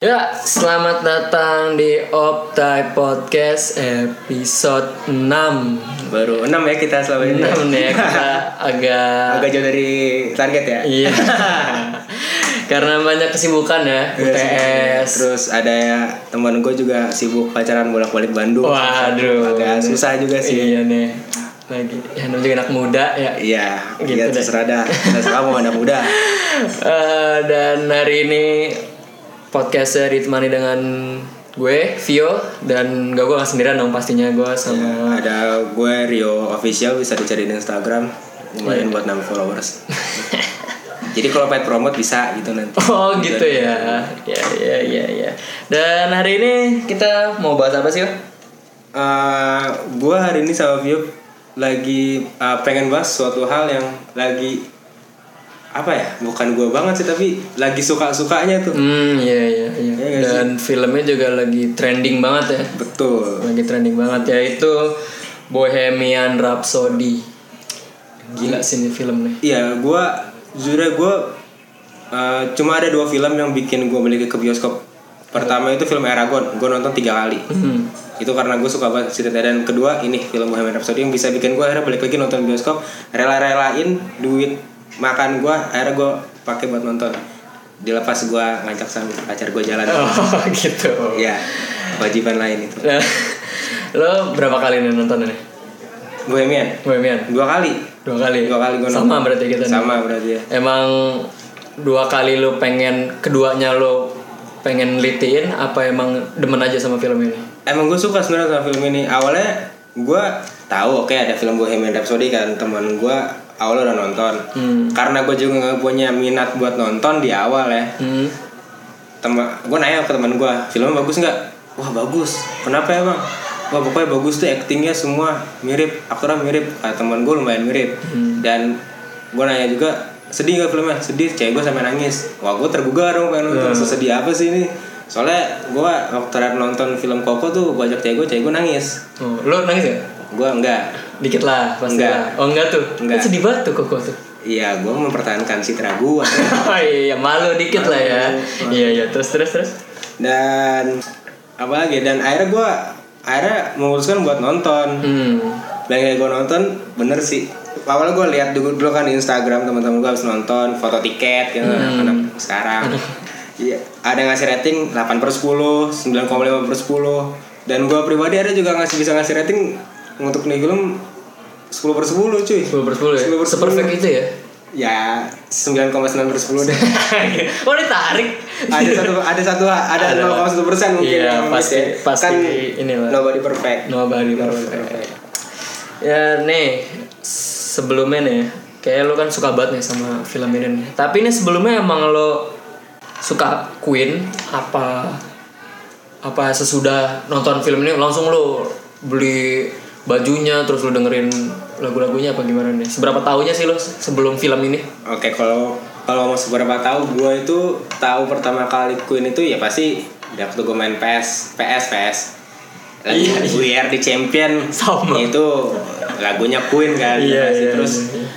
Ya, selamat datang di Optai Podcast episode 6 Baru 6 ya kita selama ini. 6 nih ya, kita agak Agak jauh dari target ya. Iya Karena banyak kesibukan ya UTS Terus ada ya teman gue juga sibuk pacaran bolak-balik Bandung. Waduh Agak susah juga sih. Iya nih Lagi, ya namanya juga anak muda ya Iya, Gitu iya deh. terserah dah. Terserah kamu anak muda. Eh, Dan hari ini podcastnya ditemani dengan gue, Vio Dan gak gue gak sendirian dong pastinya gue sama Ada gue Rio official bisa dicari di Instagram. Lumayan Iya. buat nambah followers. Jadi kalau pengen promote bisa gitu nanti. Oh gitu ya. Ya ya ya ya. Dan hari ini kita mau bahas apa sih? Eh, gue hari ini sama Vio lagi eh, pengen bahas suatu hal yang lagi apa ya bukan gue banget sih tapi lagi suka sukanya tuh Hmm, iya iya iya. Nggak Dan filmnya juga lagi trending banget ya. betul Lagi trending banget yaitu Bohemian Rhapsody. Gila sih ini film nih. iya gue jujur gue eh, cuma ada dua film yang bikin gue balik ke bioskop pertama itu film Eragon gue nonton tiga kali Hmm. itu karena gue suka banget ceritanya dan kedua ini film Bohemian Rhapsody yang bisa bikin gue akhirnya balik lagi nonton bioskop rela-relain duit makan gue akhirnya gue pakai buat nonton dilepas gue ngajak sama pacar gue jalan Oh gitu. ya kewajiban lain itu Nah, lo berapa kali nih nonton ini? Bohemian Bohemian? dua kali Dua kali. dua kali gue Sama berarti kita nih. sama berarti ya Emang dua kali lu pengen keduanya lu pengen litiin apa emang demen aja sama film ini? emang gue suka sebenarnya sama film ini awalnya gue tahu oke ada film Bohemian Rhapsody kan teman gue awalnya udah nonton. Hmm. karena gue juga nggak punya minat buat nonton di awal ya. Hmm. teman gue nanya ke teman gue filmnya bagus nggak? Wah bagus. Kenapa ya bang? Wah pokoknya bagus tuh aktingnya semua mirip aktornya mirip. Kata teman gue lumayan mirip. Dan gue nanya juga sedih gak filmnya? Sedih. Cewek gue sampai nangis. Wah gue tergugah dong pengen nonton. Sesedih apa sih ini? Soalnya gue waktu terakhir nonton film Koko tuh gue ajak cewek gue cewek gue nangis. Oh, lo nangis gak? gue enggak Dikit lah, pasti Enggak. lah. Oh enggak tuh? Enggak. Kan sedih banget tuh koko tuh. iya gue mempertahankan citra gue oh iya, malu dikit lah ya. Iya iya, terus terus terus. dan apa lagi dan akhirnya gue akhirnya memutuskan buat nonton Hmm. dan kayak gue nonton bener sih awalnya gue lihat dulu, dulu kan di Instagram teman-teman gue habis nonton foto tiket gitu anak sekarang iya ada ngasih rating 8 per 10 9,5 per 10 dan gue pribadi ada juga ngasih bisa ngasih rating untuk nih film 10 per 10 cuy 10 per 10 ya? 10 per 10. Seperfect itu ya? ya 9,9 per 10 deh oh ditarik. ada satu ada satu ada Ada. 0,1 persen mungkin Iya, miss pasti- ya. pasti kan inilah. nobody perfect Nobody perfect. Ya nih, sebelumnya nih, kayak lo kan suka banget nih sama film ini nih. Tapi ini sebelumnya emang lo suka Queen apa apa sesudah nonton film ini langsung lo beli bajunya terus lo dengerin lagu-lagunya apa gimana nih? Seberapa tahunya sih lo sebelum film ini? Oke, kalau kalau mau seberapa tahu gue itu tahu pertama kali Queen itu ya pasti waktu gue main PS, PS, PS. Lagu Iya, We Are the Champion Sama. itu lagunya Queen kan. Iya, iya, Terus iya, iya.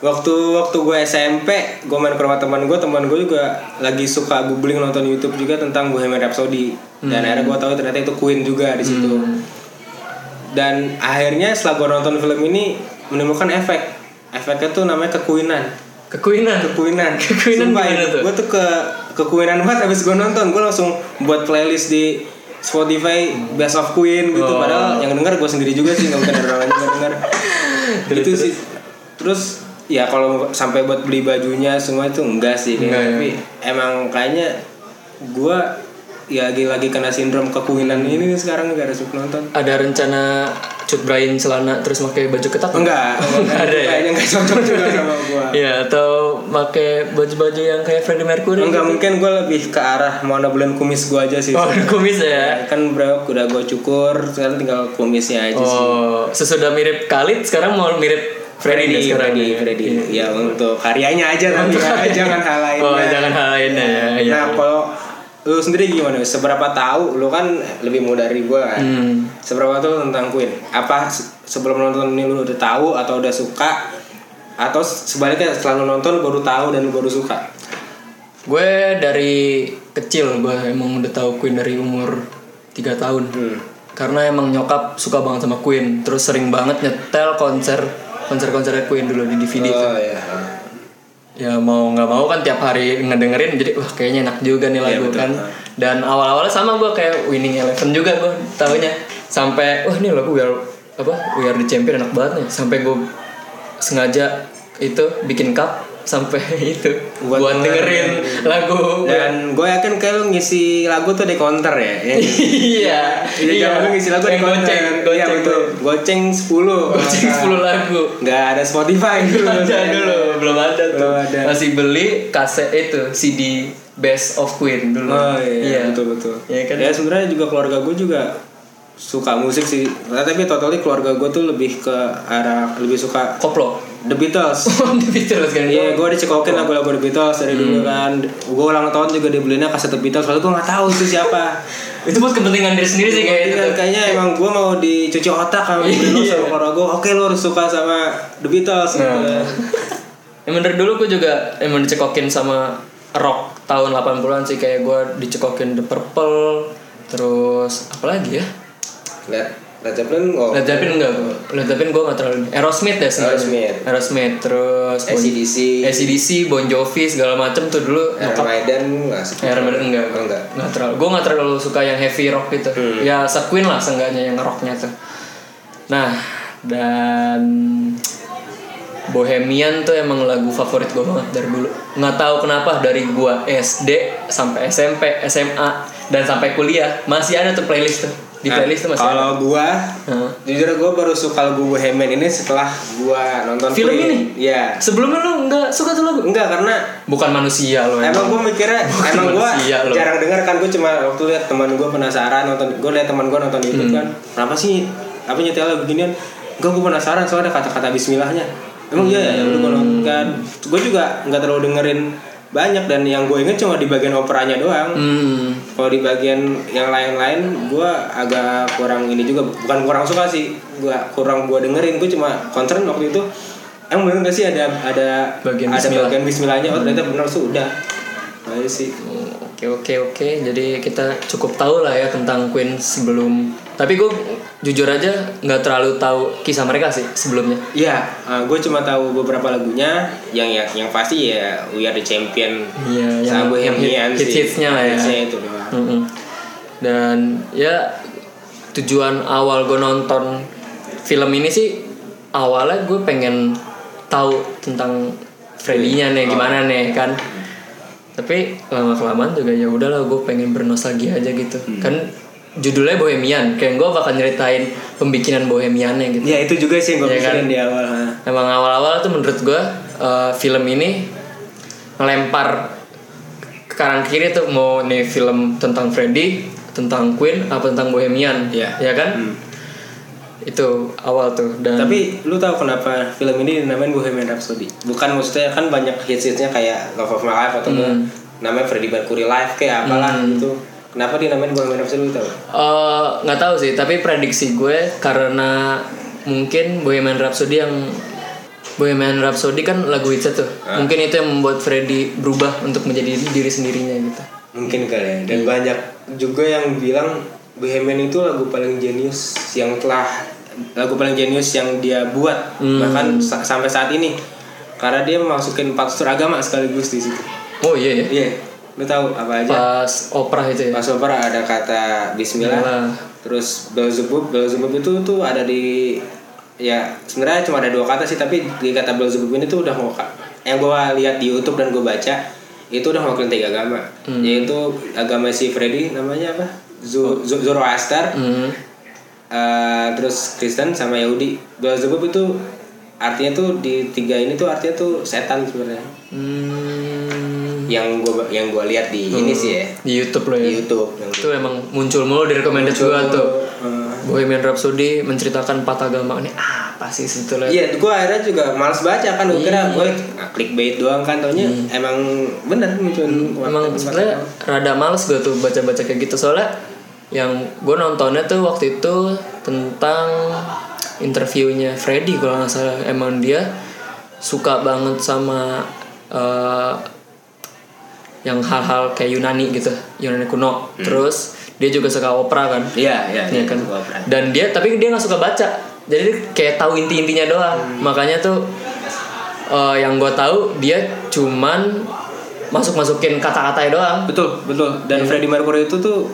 waktu waktu gue SMP, gue main ke rumah teman gue, teman gue juga lagi suka googling nonton YouTube juga tentang Bohemian Rhapsody. Dan Hmm. akhirnya gue tahu ternyata itu Queen juga di situ. Dan akhirnya setelah gue nonton film ini menemukan efek. Efeknya tuh namanya kekuinan Kekuinan. kekuinan Kekuinan Sumpah, tuh? gue tuh ke kekuinan banget abis gue nonton gue langsung buat playlist di Spotify Best of Queen gitu Oh. padahal yang denger gue sendiri juga sih nggak ada orang lain yang denger gitu sih terus ya kalau sampai buat beli bajunya semua itu enggak sih kayak. Enggak, ya. tapi emang kayaknya gue ya lagi-lagi kena sindrom kekuinan ini nih sekarang gara suka nonton Ada rencana cut Brian celana terus pakai baju ketat? enggak Enggak ada ya? kayaknya enggak cocok juga sama gue Iya, atau pakai baju-baju yang kayak Freddie Mercury. Enggak mungkin gue lebih ke arah mau nabulan kumis gue aja sih. Oh, ada kumis ya. Kan bro udah gue cukur, sekarang tinggal kumisnya aja sih. Oh, sesudah mirip Khalid sekarang mau mirip Freddy, nih sekarang. Freddy, nih. Freddy. Ya untuk karyanya aja tapi ya, jangan hal lainnya. Oh, jangan hal lainnya ya. Iya. Nah kalau lu sendiri gimana? Seberapa tahu? Lu kan lebih muda dari gue kan. Hmm. Seberapa tahu tentang Queen? Apa se- sebelum nonton ini lu udah tahu atau udah suka? Atau sebaliknya setelah lu nonton baru tahu dan baru suka? Gue dari kecil gue emang udah tahu Queen dari umur 3 tahun Hmm. karena emang nyokap suka banget sama Queen terus sering banget nyetel konser konser konsernya Queen dulu di DVD Oh iya. Ya mau nggak mau kan tiap hari ngedengerin jadi wah kayaknya enak juga nih lagu betul. kan. dan awal-awalnya sama gue kayak Winning Eleven juga gue tahunya. Sampai wah ini lagu We Are apa We Are the Champion enak banget nih. Sampai gue sengaja itu bikin cup sampai itu buat, Buat dengerin lagu Dan gue yakin kayak lu ngisi lagu tuh di counter ya. ya. iya Iya, jangan lu ngisi lagu di counter. goceng Iya goceng betul. Goceng 10. goceng 10 lagu Gak ada Spotify dulu. ada dulu belum ada tuh Belum ada. masih beli kaset itu CD Best of Queen dulu Oh iya, betul betul. Iya kan? Ya sebenarnya juga keluarga gue juga suka musik sih. Nah, tapi totally keluarga gue tuh lebih ke arah lebih suka koplo The Beatles. The Beatles kan Iya, gue dicekokin lagu-lagu The Beatles dari dulu kan. Gue ulang tahun juga dibelinya kaset The Beatles. Soalnya gue nggak tahu itu siapa. itu buat kepentingan diri sendiri sih kayak Jadi itu kan tuh. kayaknya emang gue mau dicuci otak sama beli lu sama keluarga gue. Oke lu harus suka sama The Beatles gitu. Nah. Emang dari dulu gue juga emang dicekokin sama rock tahun 80-an sih kayak gue dicekokin The Purple terus apa lagi ya Led, Led Zeppelin oh. Led Zeppelin enggak gue Led Zeppelin gue gak terlalu Aerosmith deh sebenarnya. Aerosmith. Aerosmith terus ACDC. ACDC Bon Jovi segala macem tuh dulu Iron Maiden nggak suka. Iron Maiden enggak Oh, enggak. nggak terlalu gue nggak terlalu suka yang heavy rock gitu Hmm. ya se-Queen lah seenggaknya yang rocknya tuh nah dan Bohemian tuh emang lagu favorit gue banget dari dulu nggak tahu kenapa dari gua SD sampai SMP SMA dan sampai kuliah masih ada tuh playlist tuh di playlist tuh masih ada. Kalau gua Heeh. jujur gua baru suka lagu Bohemian ini setelah gua nonton Film Queen. ini? Iya. sebelumnya lu nggak suka tuh lagu Enggak karena bukan manusia lo Emang gue mikirnya, Bukan emang manusia lo. jarang dengar kan gue cuma waktu lihat teman gue penasaran nonton, gue lihat teman gue nonton YouTube Hmm. kan, kenapa sih apa nyetel lagu beginian? Gue gue penasaran soalnya ada kata-kata Bismillahnya. Emang iya ya, ya udah gue nonton kan. Gue juga nggak terlalu dengerin banyak dan yang gue inget cuma di bagian operanya doang. hmm. Kalau di bagian yang lain-lain gue agak kurang ini juga, bukan kurang suka sih, gue kurang gue dengerin. Gue cuma concern waktu itu. Emang bener gak sih ada ada Bagian ada Bismillah. bagian Bismillahnya? Oh ternyata bener sudah. Nah, itu sih. Oke oke oke, jadi kita cukup tahu lah ya tentang Queen sebelum. Tapi gue jujur aja nggak terlalu tahu kisah mereka sih sebelumnya. Iya, gue cuma tahu beberapa lagunya. Yang yang, yang pasti ya We Are the Champion. Iya, yang- sama yang Bohemian hit- sih. hits-hitsnya lah ya. Hitsnya itu doang. Mm-mm. Dan ya tujuan awal gue nonton film ini sih awalnya gue pengen tahu tentang Freddy-nya nih gimana nih kan. Tapi lama kelamaan juga ya udahlah gue pengen bernostalgia aja gitu. Kan judulnya Bohemian, kayak gue bakal nyeritain pembikinan Bohemiannya gitu. Ya itu juga sih yang gue Iya kan? di awal. ha. Emang awal-awal tuh menurut gue uh, film ini ngelempar ke kanan kiri tuh mau nih film tentang Freddy, tentang Queen, apa tentang Bohemian, Iya. ya kan? Hmm. Itu awal tuh dan Tapi lu tahu kenapa film ini dinamain Bohemian Rhapsody? Bukan maksudnya kan banyak hits-hitsnya kayak Love of My Life atau enggak namanya Freddie Mercury Live kayak apalah gitu. Kenapa dinamain Bohemian Rhapsody lu tahu? Eh, nggak tahu sih, tapi prediksi gue karena mungkin Bohemian Rhapsody yang Bohemian Rhapsody kan lagu hitsnya tuh. Mungkin itu yang membuat Freddy berubah untuk menjadi diri sendirinya gitu. Mungkin kali ya. Dan banyak juga yang bilang Bohemian itu lagu paling jenius yang telah lagu paling jenius yang dia buat bahkan sa- sampai saat ini karena dia empat unsur agama sekaligus di situ. Oh iya ya. Iya, lu tahu apa aja? Pas opera itu ya. Pas opera ada kata Bismillah, Bismillah. terus Beelzebub, Beelzebub itu tuh ada di ya sebenarnya cuma ada dua kata sih tapi di kata Beelzebub ini tuh udah mau yang gua lihat di YouTube dan gua baca itu udah mewakili tiga agama yaitu agama si Freddy namanya apa Zo- Zo- Zoroaster Hmm. eh, terus Kristen sama Yahudi Beelzebub itu artinya tuh di tiga ini tuh artinya tuh setan sebenarnya Hmm. Yang gua yang gua lihat di ini sih ya Di YouTube loh di ya. YouTube yang Itu emang muncul mulu di recommended gua tuh. Eh, Bohemian Rhapsody menceritakan empat agama ini apa sih sebetulnya? Iya, gue akhirnya juga males baca kan. Gue kira gue clickbait doang kan. Taunya emang bener muncul. Emang sebenarnya rada males gue tuh baca-baca kayak gitu soalnya yang gue nontonnya tuh waktu itu tentang interviewnya Freddy kalau nggak salah emang dia suka banget sama eh, yang hal-hal kayak Yunani gitu Yunani kuno. Terus dia juga suka opera kan? Iya, iya, Iya iya kan? Gua pernah. dan dia tapi dia nggak suka baca. Jadi dia kayak tahu inti-intinya doang. Makanya tuh eh, yang gue tahu dia cuman masuk-masukin kata-katanya doang. Betul, betul. Dan Freddie Mercury itu tuh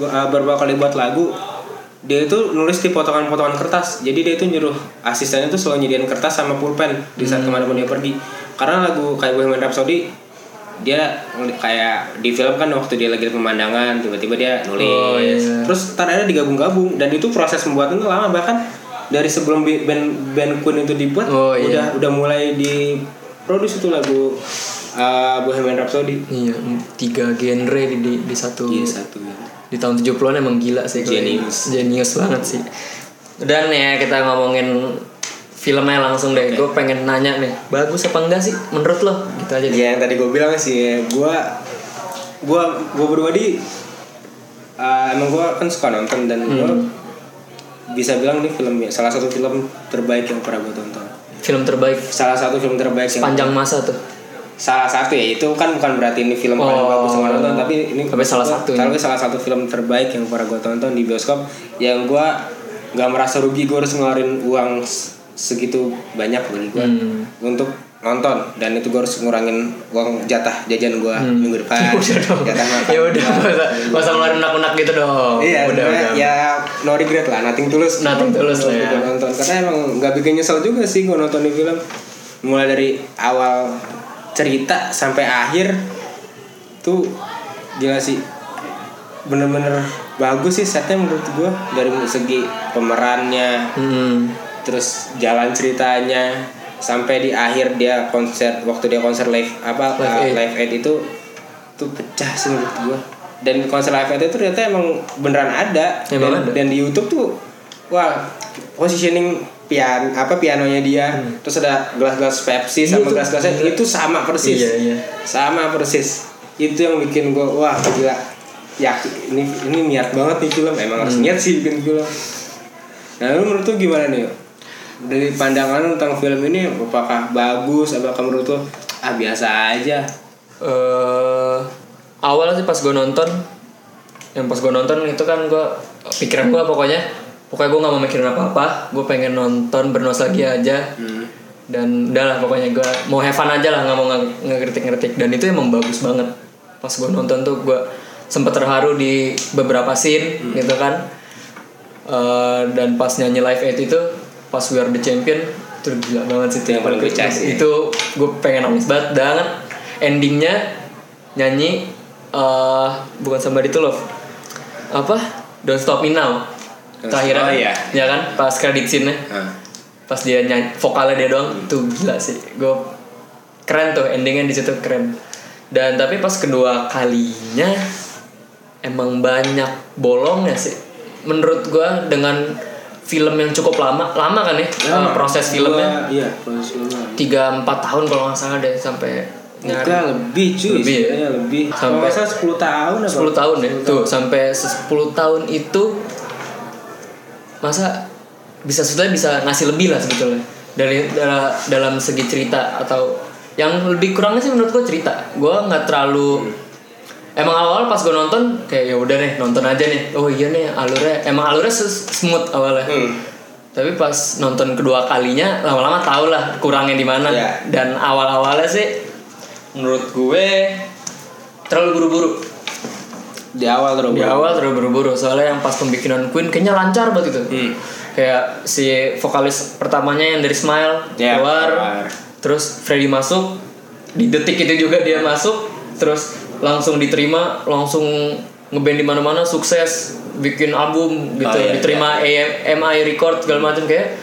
uh, beberapa kali buat lagu dia itu nulis di potongan-potongan kertas. Jadi dia itu nyuruh asistennya tuh selalu nyediain kertas sama pulpen di saat ke mana pun dia pergi. Karena lagu kayak Bohemian Rhapsody dia kayak di film kan waktu dia lagi di pemandangan tiba-tiba dia nulis Oh, iya. terus ntar ada digabung-gabung dan itu proses pembuatan itu lama bahkan dari sebelum band band Queen itu dibuat Oh, iya. udah udah mulai diproduksi itu lagu uh, Bohemian Rhapsody iya tiga genre di, di, di satu Iya satu ya. di tahun 70-an emang gila sih Genius. Genius banget sih. Dan ya kita ngomongin filmnya langsung deh. Gue pengen nanya nih, bagus apa enggak sih menurut lo? Gitu aja deh. Ya yang tadi gue bilang sih, gue gue gue pribadi uh, emang gue kan suka nonton dan gue bisa bilang ini film ya salah satu film terbaik yang pernah gue tonton. Film terbaik Salah satu film terbaik yang panjang masa tuh. salah satu ya itu kan bukan berarti ini film paling Oh. bagus yang gue tonton tapi ini Tapi salah satu ya. tapi salah satu film terbaik yang pernah gue tonton di bioskop yang gue nggak merasa rugi gue harus ngeluarin uang segitu banyak bagi gue Hmm. untuk nonton dan itu gue harus ngurangin uang jatah jajan gue minggu depan Hmm. udah dong. jatah makan Ya udah, masa masa ngeluarin unak-unak gitu dong. Iya, udah, udah. ya no regret lah, nothing tulus. Nothing tulus lah ya. Nonton karena emang nggak bikin nyesel juga sih gue nonton di film. Mulai dari awal cerita sampai akhir tuh gila sih. Bener-bener bagus sih setnya menurut gue dari segi pemerannya, Hmm. Terus jalan ceritanya sampai di akhir dia konser waktu dia konser live apa Live uh, Aid. live aid itu tuh pecah sih menurut gua dan konser live aid itu ternyata emang beneran ada Emang dan, ada? dan di YouTube tuh wah positioning pian apa pianonya dia terus ada gelas-gelas Pepsi Hmm. Iya sama tuh, gelas-gelasnya gila. itu sama persis Iya, iya. sama persis itu yang bikin gua wah gila ya ini ini niat banget nih film emang harus Hmm. niat sih bikin film nah lu menurut lu gimana nih? Dari pandangan tentang film ini apakah bagus? Apakah menurut lu ah biasa aja eh awal sih pas gue nonton. Yang pas gue nonton itu kan gue pikiran gue pokoknya pokoknya gue nggak mau mikirin apa apa gue pengen nonton bernostalgia aja. Hmm. dan udah lah pokoknya gue mau have fun aja lah nggak mau nge- ngekritik-ngeritik dan itu emang bagus banget. Pas gue nonton tuh gue sempet terharu di beberapa scene gitu kan. Eh, dan pas nyanyi live aid itu pas we are the champion itu gila banget sih itu Yang paling pecah sih. itu gue pengen nangis banget banget endingnya nyanyi eh bukan somebody to love apa? Don't stop me now. Stop- oh, iya. ya kan? Pas credit scene Nah, pas dia nyanyi vokalnya dia doang tuh gila sih. Gue keren tuh endingnya di situ keren. Dan tapi pas kedua kalinya emang banyak bolongnya sih. Menurut gue dengan film yang cukup lama lama kan ya, proses filmnya. gua- iya proses filmnya. Tiga empat tahun kalau nggak salah deh sampai Enggak lebih cuy. Lebih ya? lebih. Sampai- Kalau nggak salah 10 tahun apa? 10 tahun ya? Tuh sampai 10 tahun itu masa bisa sebetulnya bisa ngasih lebih lah sebetulnya. Dari dala- dalam segi cerita atau yang lebih kurangnya sih menurut gue cerita. Gue nggak terlalu emang awal pas gue nonton kayak ya udah nih nonton aja nih oh iya nih alurnya emang alurnya smooth awalnya Hmm. tapi pas nonton kedua kalinya lama-lama tau lah kurangnya di mana Iya. dan awal-awalnya sih menurut gue terlalu buru-buru di awal terus di awal terlalu buru-buru soalnya yang pas pembikinan Queen kayaknya lancar banget gitu Hmm. kayak si vokalis pertamanya yang dari Smile Ya, keluar keluar. terus Freddie masuk di detik itu juga dia masuk terus langsung diterima langsung ngeband di mana-mana sukses bikin album gitu Oh, iya, diterima AM, MI record segala macam kayak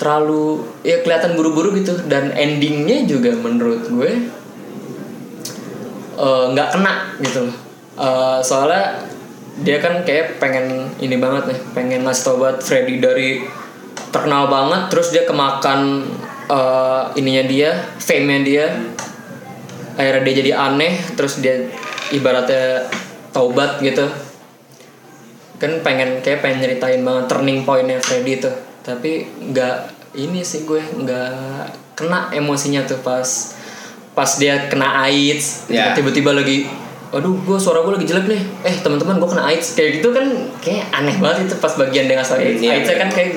terlalu ya kelihatan buru-buru gitu. Dan endingnya juga menurut gue eh, nggak kena gitu. Loh Eh, soalnya dia kan kayak pengen ini banget nih pengen ngasih tau buat Freddy dari terkenal banget terus dia kemakan eh, ininya dia fame nya dia akhirnya dia jadi aneh terus dia ibaratnya taubat gitu. Kan pengen kayak pengen nyeritain banget turning pointnya Freddy tuh. Tapi nggak ini sih gue nggak kena emosinya tuh pas pas dia kena AIDS. Ya. tiba-tiba lagi aduh gue suara gue lagi jelek nih. Eh teman-teman gue kena AIDS. Kayak gitu kan kayak aneh banget itu pas bagian dia ngasih AIDS Iya. AIDS kan kayak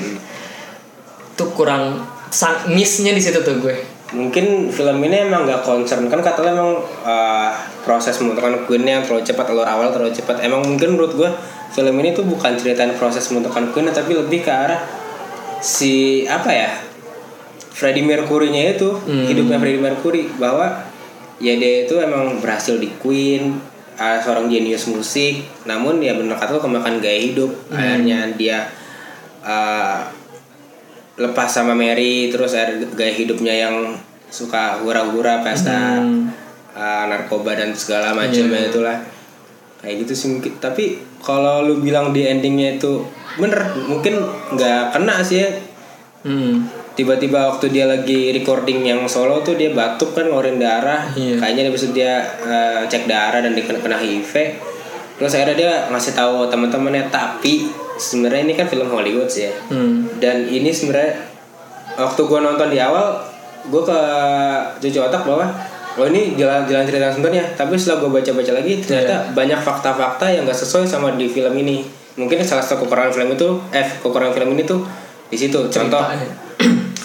tuh kurang sang missnya di situ tuh gue mungkin film ini emang nggak concern. Kan katanya emang uh, proses membentukan Queen yang terlalu cepat alur awal terlalu cepat. Emang mungkin menurut gue film ini tuh bukan ceritain proses membentukan Queen tapi lebih ke arah si apa ya Freddie Mercury-nya itu hidupnya Freddie Mercury bahwa ya dia itu emang berhasil di Queen uh, seorang jenius musik. Namun ya benar kata lo kemakan gaya hidup. Akhirnya dia uh, lepas sama Mary terus ada gaya hidupnya yang suka hura-hura pesta uh, narkoba dan segala macamnya itulah. Kayak gitu sih mungkin. Tapi kalau lu bilang di endingnya itu bener mungkin nggak kena sih ya. Hmm. tiba-tiba waktu dia lagi recording yang solo tuh dia batuk kan ngeluarin darah. Iya. kayaknya habis itu dia uh, cek darah dan dia kena, kena HIV. Terus akhirnya dia ngasih tahu teman-temannya tapi sebenarnya ini kan film Hollywood sih ya. Hmm. dan ini sebenarnya waktu gue nonton di awal gue ke cuci otak bahwa oh ini jalan jalan cerita sebenarnya. Tapi setelah gue baca baca lagi ternyata banyak fakta-fakta yang gak sesuai sama di film ini. Mungkin salah satu kekurangan film itu eh kekurangan film ini tuh di situ. Contoh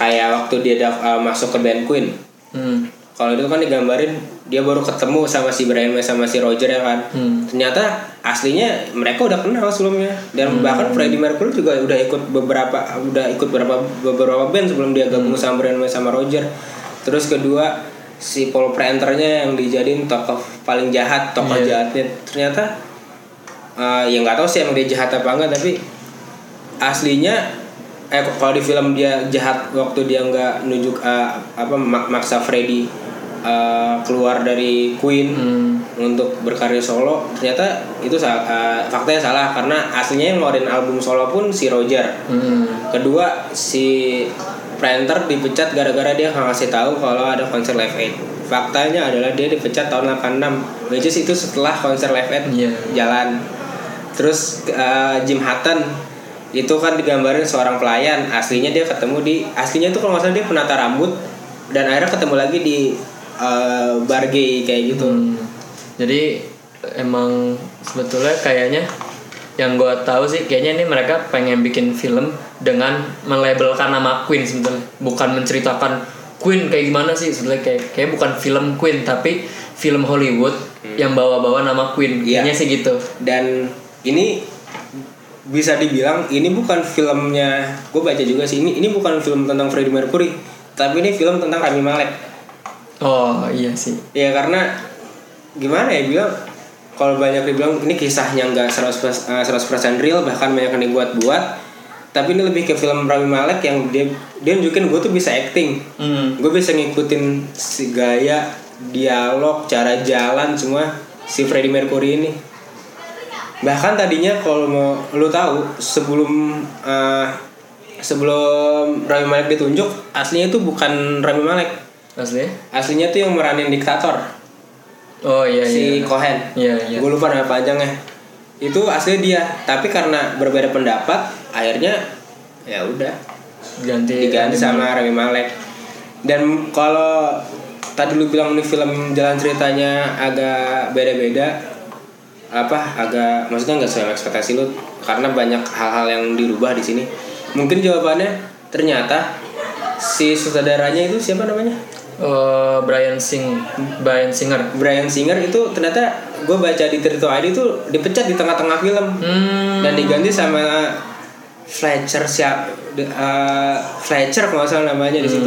kayak waktu dia uh, masuk ke band Queen. Hmm. Kalau itu kan digambarin dia baru ketemu sama si Brian May sama si Roger ya kan. Hmm. ternyata aslinya mereka udah kenal sebelumnya. Dan bahkan Freddie Mercury juga udah ikut beberapa udah ikut beberapa beberapa band sebelum dia gabung sama Brian May sama Roger. Terus kedua si Paul Pranternya yang dijadiin tokoh paling jahat tokoh Iya. jahatnya. Ternyata uh, ya nggak tahu sih emang dia jahat apa enggak tapi aslinya eh kalau di film dia jahat waktu dia nggak nunjuk uh, apa mak- maksa Freddy uh, keluar dari Queen Hmm. untuk berkarya solo ternyata itu uh, faktanya salah karena aslinya yang ngeluarin album solo pun si Roger Hmm. kedua si Pranter dipecat gara-gara dia nggak ngasih tahu kalau ada konser Live Aid faktanya adalah dia dipecat tahun 86 which is itu setelah konser Live Aid Iya. jalan terus uh, Jim Hutton itu kan digambarin seorang pelayan aslinya dia ketemu di aslinya itu kalau nggak salah dia penata rambut dan akhirnya ketemu lagi di uh, bar gay kayak gitu. Hmm. Jadi emang sebetulnya kayaknya yang gue tahu sih kayaknya ini mereka pengen bikin film dengan melabelkan nama Queen sebetulnya. Bukan menceritakan Queen kayak gimana sih sebetulnya kayak kayak bukan film Queen tapi film Hollywood yang bawa-bawa nama Queen. Iya. kayaknya sih gitu. Dan ini bisa dibilang ini bukan filmnya gue baca juga sih ini ini bukan film tentang Freddie Mercury tapi ini film tentang Rami Malek oh iya sih. Ya karena gimana ya bilang kalau banyak dibilang ini kisahnya nggak 100%, eh, 100% real bahkan banyak yang dibuat-buat. Tapi ini lebih ke film Rami Malek yang dia dia nunjukin gue tuh bisa acting. Hmm. gue bisa ngikutin si gaya dialog cara jalan semua si Freddie Mercury ini. Bahkan tadinya kalau mau lu tahu sebelum eh, sebelum Rami Malek ditunjuk aslinya itu bukan Rami Malek asli? Aslinya tuh yang meranin diktator. Oh iya si iya. Cohen. Iya iya. Gue lupa nama panjangnya. Itu asli dia. Tapi karena berbeda pendapat akhirnya ya udah. Ganti diganti sama Rami Malek. Dan kalau tadi lu bilang ini film jalan ceritanya agak beda-beda apa agak maksudnya nggak sesuai ekspektasi lu karena banyak hal-hal yang dirubah di sini. Mungkin jawabannya ternyata si sutradaranya itu siapa namanya Eh, Brian Sing Brian Singer. Brian Singer itu ternyata gue baca di Tirto ID itu dipecat di tengah-tengah film. Hmm. dan diganti sama Fletcher siap eh, Fletcher kalau salah namanya di situ.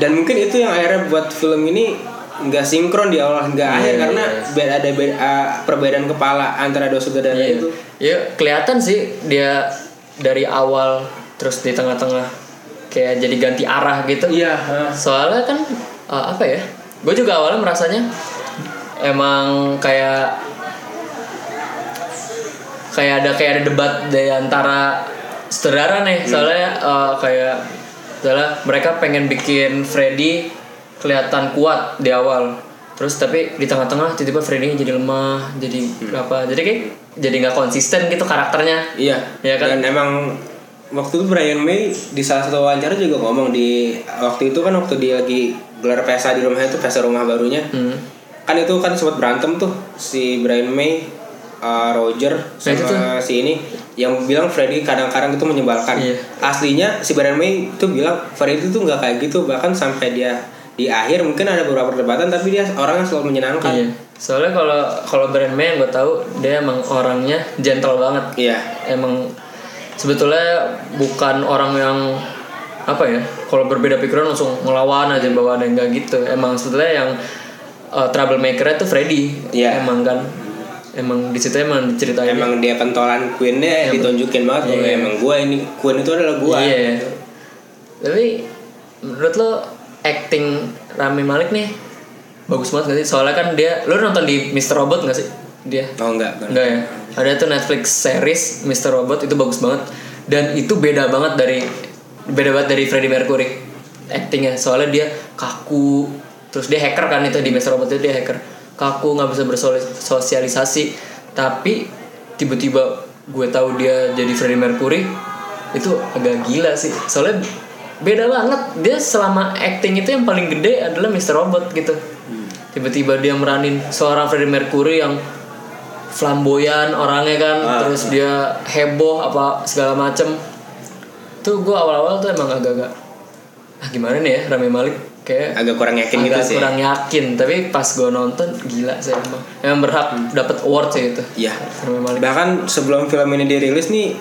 Dan mungkin itu yang akhirnya buat film ini nggak sinkron di awal nggak Iya, akhir iya, karena beda ada beda, eh, perbedaan kepala antara dua saudara Iya. itu. Ya kelihatan sih dia dari awal terus di tengah-tengah kayak jadi ganti arah gitu. iya heeh. Soalnya kan uh, apa ya? Gue juga awalnya merasanya emang kayak kayak ada kayak ada debat di antara saudara nih. Soalnya uh, kayak soalnya mereka pengen bikin Freddy kelihatan kuat di awal. Terus tapi di tengah-tengah tiba-tiba Freddy jadi lemah, jadi apa? Jadi kayak jadi nggak konsisten gitu karakternya. iya Iya kan? dan emang waktu itu Brian May di salah satu wawancara juga ngomong di waktu itu kan waktu dia lagi gelar pesta di rumahnya itu pesta rumah barunya Hmm. kan itu kan sempat berantem tuh si Brian May uh, Roger Nah, sama si ini yang bilang Freddy kadang-kadang itu menyebalkan Iya. aslinya si Brian May itu bilang Freddy itu nggak kayak gitu bahkan sampai dia di akhir mungkin ada beberapa perdebatan tapi dia orangnya selalu menyenangkan Iya. Soalnya kalau kalau Brian May yang gue tahu dia emang orangnya gentle banget. iya Emang sebetulnya bukan orang yang apa ya? Kalau berbeda pikiran langsung ngelawan aja bawaan enggak gitu. Emang sebetulnya yang uh, troublemaker itu Freddy. Iya. Emang kan. Emang di situ emang diceritain. emang dia pentolan Queennya ditunjukin banget bahwa Iya. emang gua ini Queen itu adalah gua Iya. Tapi menurut lo acting Rami Malik nih bagus banget gak sih? Soalnya kan dia, lo nonton di Mr. Robot gak sih? Dia oh enggak enggak. Enggak ya. Ada tuh Netflix series Mr. Robot itu bagus banget dan itu beda banget dari beda banget dari Freddie Mercury actingnya. Soalnya dia kaku, terus dia hacker kan itu di Mr. Robot itu dia hacker. Kaku nggak bisa bersosialisasi, tapi tiba-tiba gue tahu dia jadi Freddie Mercury itu agak gila sih. Soalnya beda banget. Dia selama acting itu yang paling gede adalah Mr. Robot gitu. Tiba-tiba dia meranin seorang Freddie Mercury yang flamboyan orangnya kan Ah. terus dia heboh apa segala macem tuh gue awal-awal tuh emang agak-agak ah gimana nih ya Rami Malik kayak agak kurang yakin gitu agak sih kurang yakin tapi pas gue nonton gila sih emang emang berhak dapat award sih itu Iya. Rami Malik Bahkan sebelum film ini dirilis nih,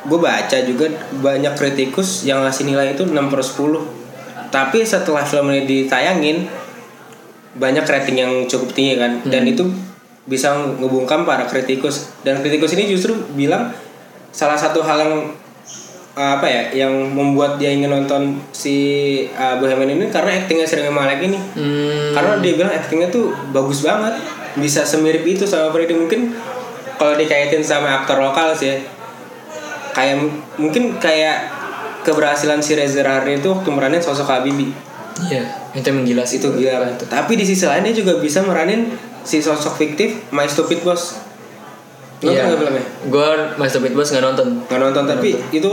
gue baca juga banyak kritikus yang ngasih nilai itu 6 per 10. Tapi setelah film ini ditayangin, banyak rating yang cukup tinggi kan. Dan itu bisa ngebungkam para kritikus. Dan kritikus ini justru bilang salah satu hal yang uh, apa ya yang membuat dia ingin nonton si uh, Bohemian ini karena aktingnya Sering Malek ini. Hmm, karena dia bilang aktingnya tuh bagus banget. Bisa semirip itu sama Freddy mungkin kalau dikaitin sama aktor lokal sih ya, kayak mungkin kayak keberhasilan si Reza Rahardian itu waktu meranin sosok Habibie iya itu emang gila sih itu. Gila tapi di sisi lain dia juga bisa meranin si sosok fiktif My Stupid Boss Nonton iya nggak filmnya? gue Mas David Bos nggak nonton Nggak nonton tapi itu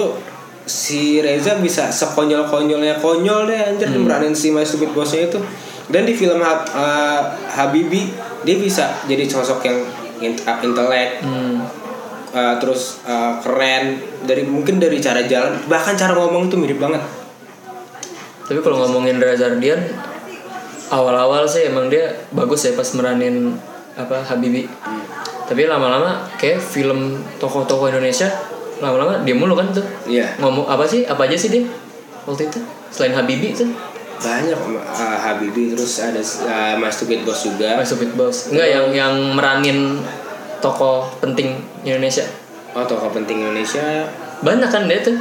si Reza bisa sekonyol-konyolnya konyol deh anjir Hmm. meranin si My Stupid Boss-nya itu. Dan di film uh, Habibi dia bisa jadi sosok yang uh, intelek hmm. uh, terus uh, keren dari mungkin dari cara jalan bahkan cara ngomong itu mirip banget. Tapi kalau ngomongin Reza Ardian awal-awal sih emang dia bagus ya pas meranin apa Habibie. Tapi lama-lama kayak film tokoh-tokoh Indonesia lama-lama dia mulu kan tuh. Iya. Ngomong apa sih? Apa aja sih dia waktu itu? Selain Habibie tuh. Banyak uh, Habibi terus ada uh, My Stupid Boss juga. Mas Stupid Boss. Enggak yang yang meranin tokoh penting Indonesia. Oh tokoh penting Indonesia Banyak kan dia tuh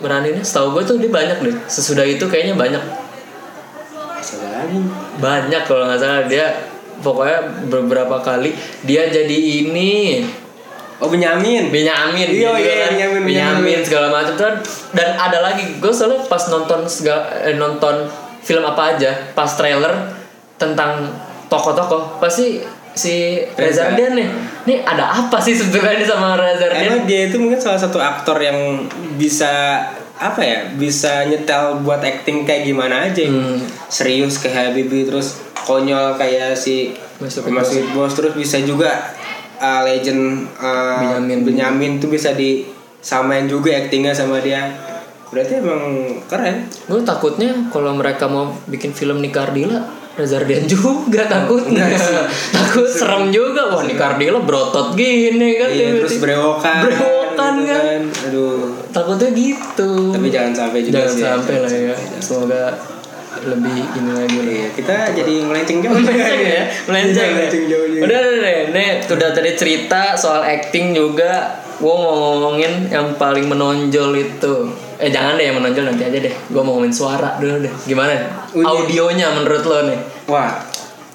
meraninnya. Setahu gue tuh dia banyak deh. Sesudah itu kayaknya banyak. Lagi? banyak kalau nggak salah dia pokoknya beberapa kali dia jadi ini Oh Benyamin. Benyamin Iya, gitu iya, kan. Benyamin, Benyamin Benyamin. segala macam tuh dan ada lagi gue soalnya pas nonton segala eh, nonton film apa aja pas trailer tentang tokoh-tokoh pasti si Reza. Ardian nih nih ada apa sih sebenarnya sama Reza Ardian Emang dia itu mungkin salah satu aktor yang bisa apa ya bisa nyetel buat acting kayak gimana aja. Hmm. serius kayak Habibie terus konyol kayak si Mas Bos. Terus bisa juga uh, legend uh, Benyamin. Benyamin tuh bisa disamain juga actingnya sama dia. Berarti emang keren. Gue takutnya kalau mereka mau bikin film Nikardila Reza Ardian juga takutnya takut. serem juga. Wah Nikardila berotot gini kan iya, terus brewokan Brewokan gitu kan. aduh. Takutnya gitu. Tapi jangan sampai juga jangan sih sampai lah ya. semoga lebih ini lagi lah. Iya, kita jadi melenceng jauh. Melenceng ya? Melenceng ya. melenceng jauh udah udah deh nih udah tadi cerita soal acting juga. Gue mau ngomongin yang paling menonjol itu. Eh jangan deh yang menonjol nanti aja deh. Gue mau ngomongin suara dulu deh. Gimana? Iya. audionya menurut lo nih. Wah.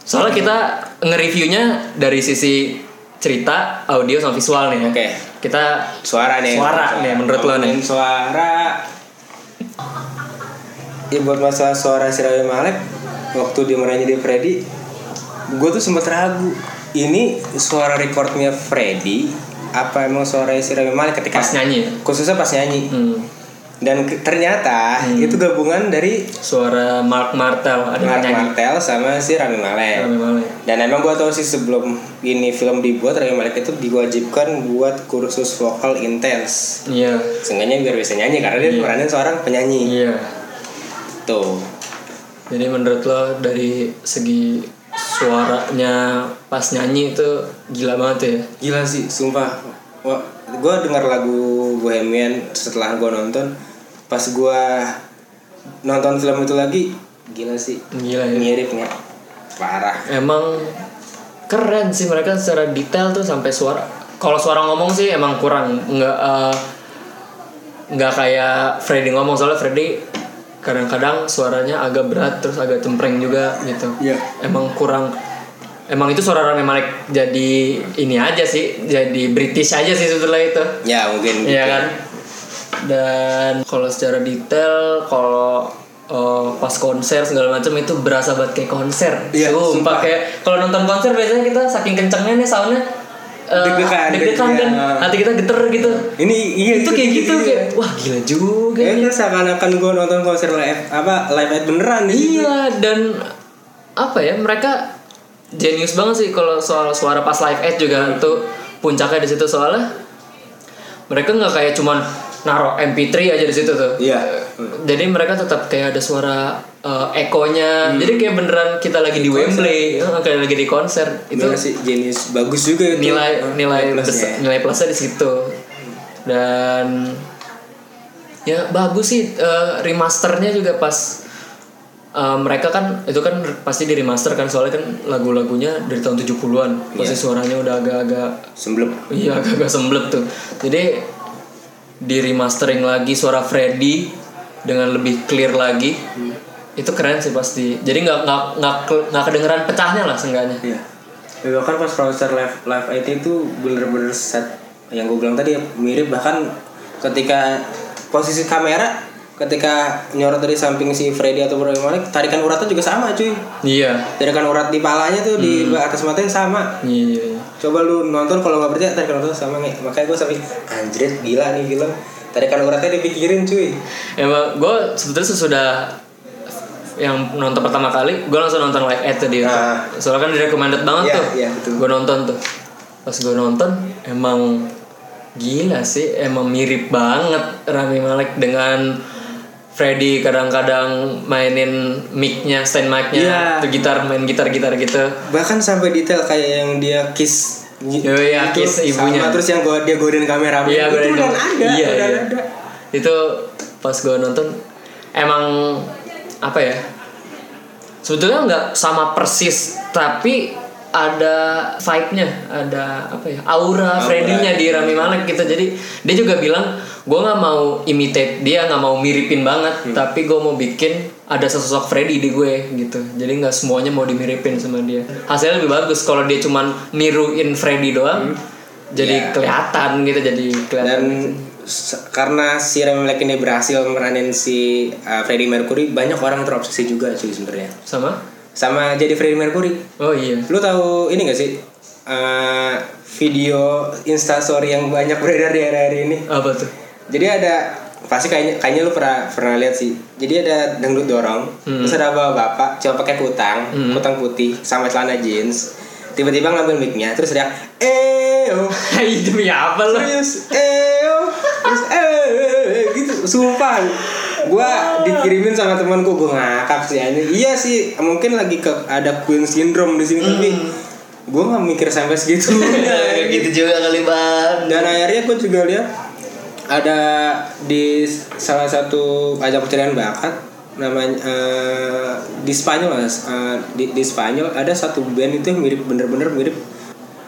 Soalnya kita nge-reviewnya dari sisi cerita audio sama visual nih ya. Oke. Kita suara nih. Suara nih, menurut lo nih. Suara. Ya buat masalah suara si Rami Malek waktu dia menyanyi di Freddy gue tuh sempet ragu. Ini suara recordnya Freddy apa emang suara si Rami Malek ketika pas nyanyi ya? Khususnya pas nyanyi. Hmm. Dan ke- ternyata Hmm. itu gabungan dari suara Mark Martel ada Mark penyanyi Martel sama si Rami Malek. Rami Malek. dan emang gua tahu sih sebelum ini film dibuat Rami Malek itu diwajibkan buat kursus vokal intens. Iya. Seenggaknya biar bisa nyanyi karena dia peranin seorang penyanyi. Iya. Tuh. Jadi menurut lo dari segi suaranya pas nyanyi itu gila banget ya? Gila sih sumpah. Wah, gue dengar lagu Bohemian setelah gue nonton. Pas gue nonton film itu lagi gila sih. Gila ya. Mirip nggak parah. Emang keren sih mereka secara detail tuh sampai suara. Kalau suara ngomong sih emang kurang. Nggak eh, nggak kayak Freddy ngomong. Soalnya Freddy kadang-kadang suaranya agak berat terus agak cempreng juga gitu. Iya. emang kurang emang itu suara Rami Malek jadi ini aja sih jadi British aja sih sebetulnya itu ya mungkin Iya kan dan kalau secara detail kalau eh, pas konser segala macam itu berasa banget kayak konser Iya, sumpah sumpah. kayak kalau nonton konser biasanya kita saking kencengnya nih soundnya eh, Deg-degan, deg-degan kan iya. hati kita geter gitu ini iya itu kayak gitu kayak wah gila juga nih. kan seakan-akan gue nonton konser live apa live aid beneran nih. iya dan apa ya mereka jenius banget sih kalau soal suara pas live aid juga tuh puncaknya di situ. Soalnya mereka nggak kayak cuman naruh MP3 aja di situ tuh. Iya. jadi mereka tetap kayak ada suara uh, ekonya jadi kayak beneran kita lagi di Wembley uh, kayak lagi di konser. Itu Itu sih jenius bagus juga itu. nilai nilai plusnya. besar, nilai plusnya di situ. Dan ya bagus sih uh, remasternya juga pas uh, mereka kan itu kan pasti di remaster kan soalnya kan lagu-lagunya dari tahun 70-an pasti suaranya udah agak-agak Semblep. Iya agak-agak semblep tuh. Jadi di remastering lagi suara Freddy dengan lebih clear lagi. Itu keren sih pasti. Jadi nggak nggak nggak ke- nggak kedengeran pecahnya lah seenggaknya. Iya. Ya, bahkan pas konser live live IT itu bener-bener set yang gue bilang tadi ya, mirip bahkan ketika posisi kamera ketika nyorot dari samping si Freddy atau Rami Malek tarikan uratnya juga sama cuy Iya. tarikan urat di palanya tuh di atas matanya sama Iya. iya. coba lu nonton kalau nggak percaya tarikan uratnya sama nih makanya gue sampai anjrit gila nih film tarikan uratnya dipikirin cuy Emang gue sebetulnya sesudah yang nonton pertama kali gue langsung nonton live aid tadi Nah. soalnya kan di recommended banget Iya, tuh iya, betul. gue nonton tuh pas gue nonton emang gila sih emang mirip banget Rami Malek dengan Freddy kadang-kadang mainin mic-nya stand mic-nya Iya. tuh gitar main gitar-gitar gitu bahkan sampai detail kayak yang dia kiss Oh iya, kiss ibunya. sama terus yang gua dia godain kamera Iya, itu udah ada Iya, udah iya. ada Itu pas gue nonton emang apa ya? Sebetulnya nggak sama persis, tapi ada vibe-nya, ada apa ya? Aura, Freddy-nya di Rami Malek gitu. Jadi dia juga bilang, gue nggak mau imitate dia, nggak mau miripin banget, tapi gue mau bikin ada sesosok Freddy di gue gitu. Jadi nggak semuanya mau dimiripin sama dia. Hasilnya lebih bagus kalau dia cuman niruin Freddy doang. Jadi Iya. kelihatan gitu, jadi kelihatan. dan se- karena si Rami Malek ini berhasil meranin si uh, Freddie Mercury banyak orang terobsesi juga cuy sebenarnya sama? Sama jadi Freddie Mercury. Oh iya. lu tahu ini gak sih? Uh, video instastory yang banyak beredar di hari-hari ini. Apa tuh? jadi ada pasti kayaknya kayaknya lu pernah pernah lihat sih. Jadi ada dangdut dorong terus ada bapak cuma pakai kutang kutang putih sama celana jeans. Tiba-tiba ngambil micnya terus dia eh oh demi apa lo? serius eh terus eh, gitu sumpah gua dikirimin sama teman gua gua ngakak sih ini iya sih mungkin lagi ke ada Queen syndrome di sini tapi gua nggak mikir sampai segitu. Gitu juga kali bang. dan akhirnya gue juga lihat ada di salah satu ajang pencarian bakat namanya eh, di Spanyol eh, di, di Spanyol ada satu band itu yang mirip bener-bener mirip.